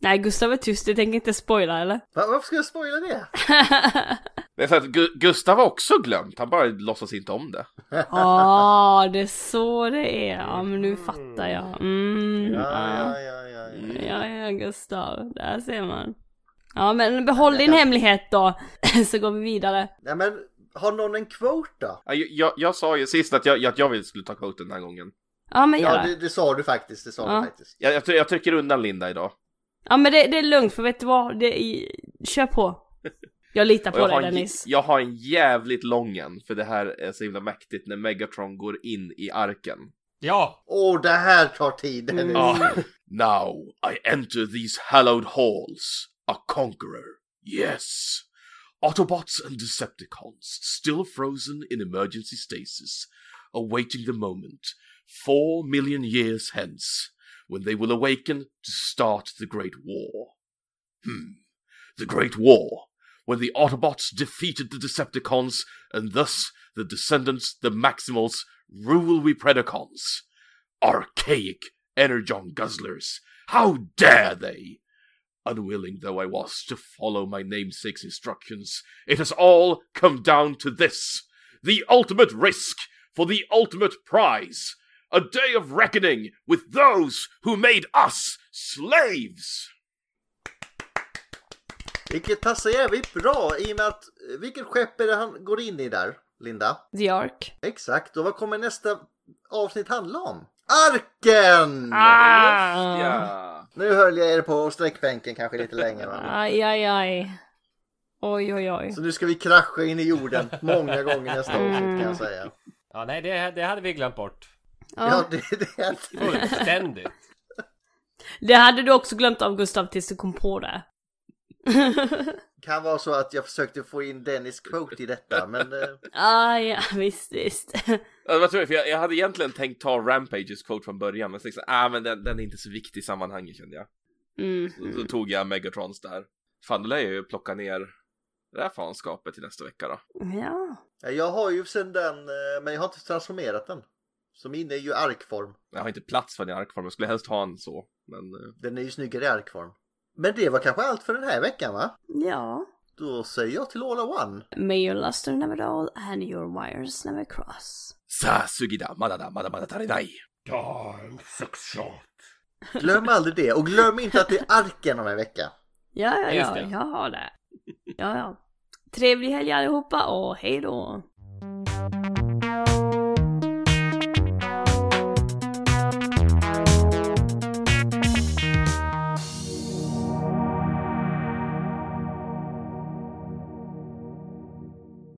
Nej, Gustav är tyst. Du tänker inte spoila eller? Va, varför ska jag spoila det? Det är för att Gu- Gustav har också glömt, han bara låtsas inte om det. Ja, det är så det är. Ja, men nu fattar jag. Mm, Ja, ja, ja, ja, ja. ja, ja, Gustav. Där ser man. Ja, men behåll din hemlighet då. Så går vi vidare. Nej men, har någon en quote då? Ja, Jag, jag, jag sa ju sist att jag, att jag ville skulle ta kvoten den här gången. Ja, men gör Ja, det. det, sa du faktiskt. Det sa Ja. du faktiskt. Jag, jag, jag trycker undan Linda idag. Ja, men det, det är lugnt för vet du vad? Det är... Kör på. Jag litar på jag, dig Dennis. jag har en jävligt lång en, för det här är så himla mäktigt när Megatron går in i arken. Ja! Åh, det här tar tid. Dennis. Ah, now I enter these hallowed halls, a conqueror. Yes. Autobots and Decepticons, still frozen in emergency stasis, awaiting the moment, four million years hence, when they will awaken to start the Great War. Hmm. The Great War, when the Autobots defeated the Decepticons, and thus the descendants, the Maximals, rule we Predacons. Archaic Energon Guzzlers, how dare they! Unwilling though I was to follow my namesake's instructions, it has all come down to this the ultimate risk for the ultimate prize. A day of reckoning with those who made us slaves! Vilket passar jävligt bra i och med att vilket skepp är det han går in i där, Linda? The Ark. Exakt, och vad kommer nästa avsnitt handla om? Arken! Ah! Ja. Nu höll jag er på sträckbänken kanske lite längre va? Aj, aj, aj. Oj, oj, oj. Så nu ska vi krascha in i jorden många gånger nästa avsnitt kan jag säga. Ja, nej, det, det hade vi glömt bort. Ja, Ja. det, det är Fullständigt. Det hade du också glömt av Gustav tills du kom på det. Kan vara så att jag försökte få in Dennis quote i detta men eh, ah, ja, visst, visst. Ja, det var tur, för jag, jag hade egentligen tänkt ta Rampages quote från början, men så tänkte jag, ah, men den, den är inte så viktig i sammanhanget kände jag. Mm. Så, så tog jag Megatrons där. Fan, då lär jag ju plocka ner det här fanskapet till nästa vecka då. Ja. ja, jag har ju sen den eh, men jag har inte transformerat den. Så min är ju arkform. Jag har inte plats för den i arkform, jag skulle helst ha en så. Men eh, Den är ju snyggare i arkform. Men det var kanske allt för den här veckan va? Ja. Då säger jag till All One. May your luster never dull and your wires never cross. sa sugida madada madamada tarinai. Darn suckshot. Glöm aldrig det och glöm inte att det är arken om en vecka. Ja, ja, ja, jag har det. Ja, ja. Trevlig helg allihopa och hej då.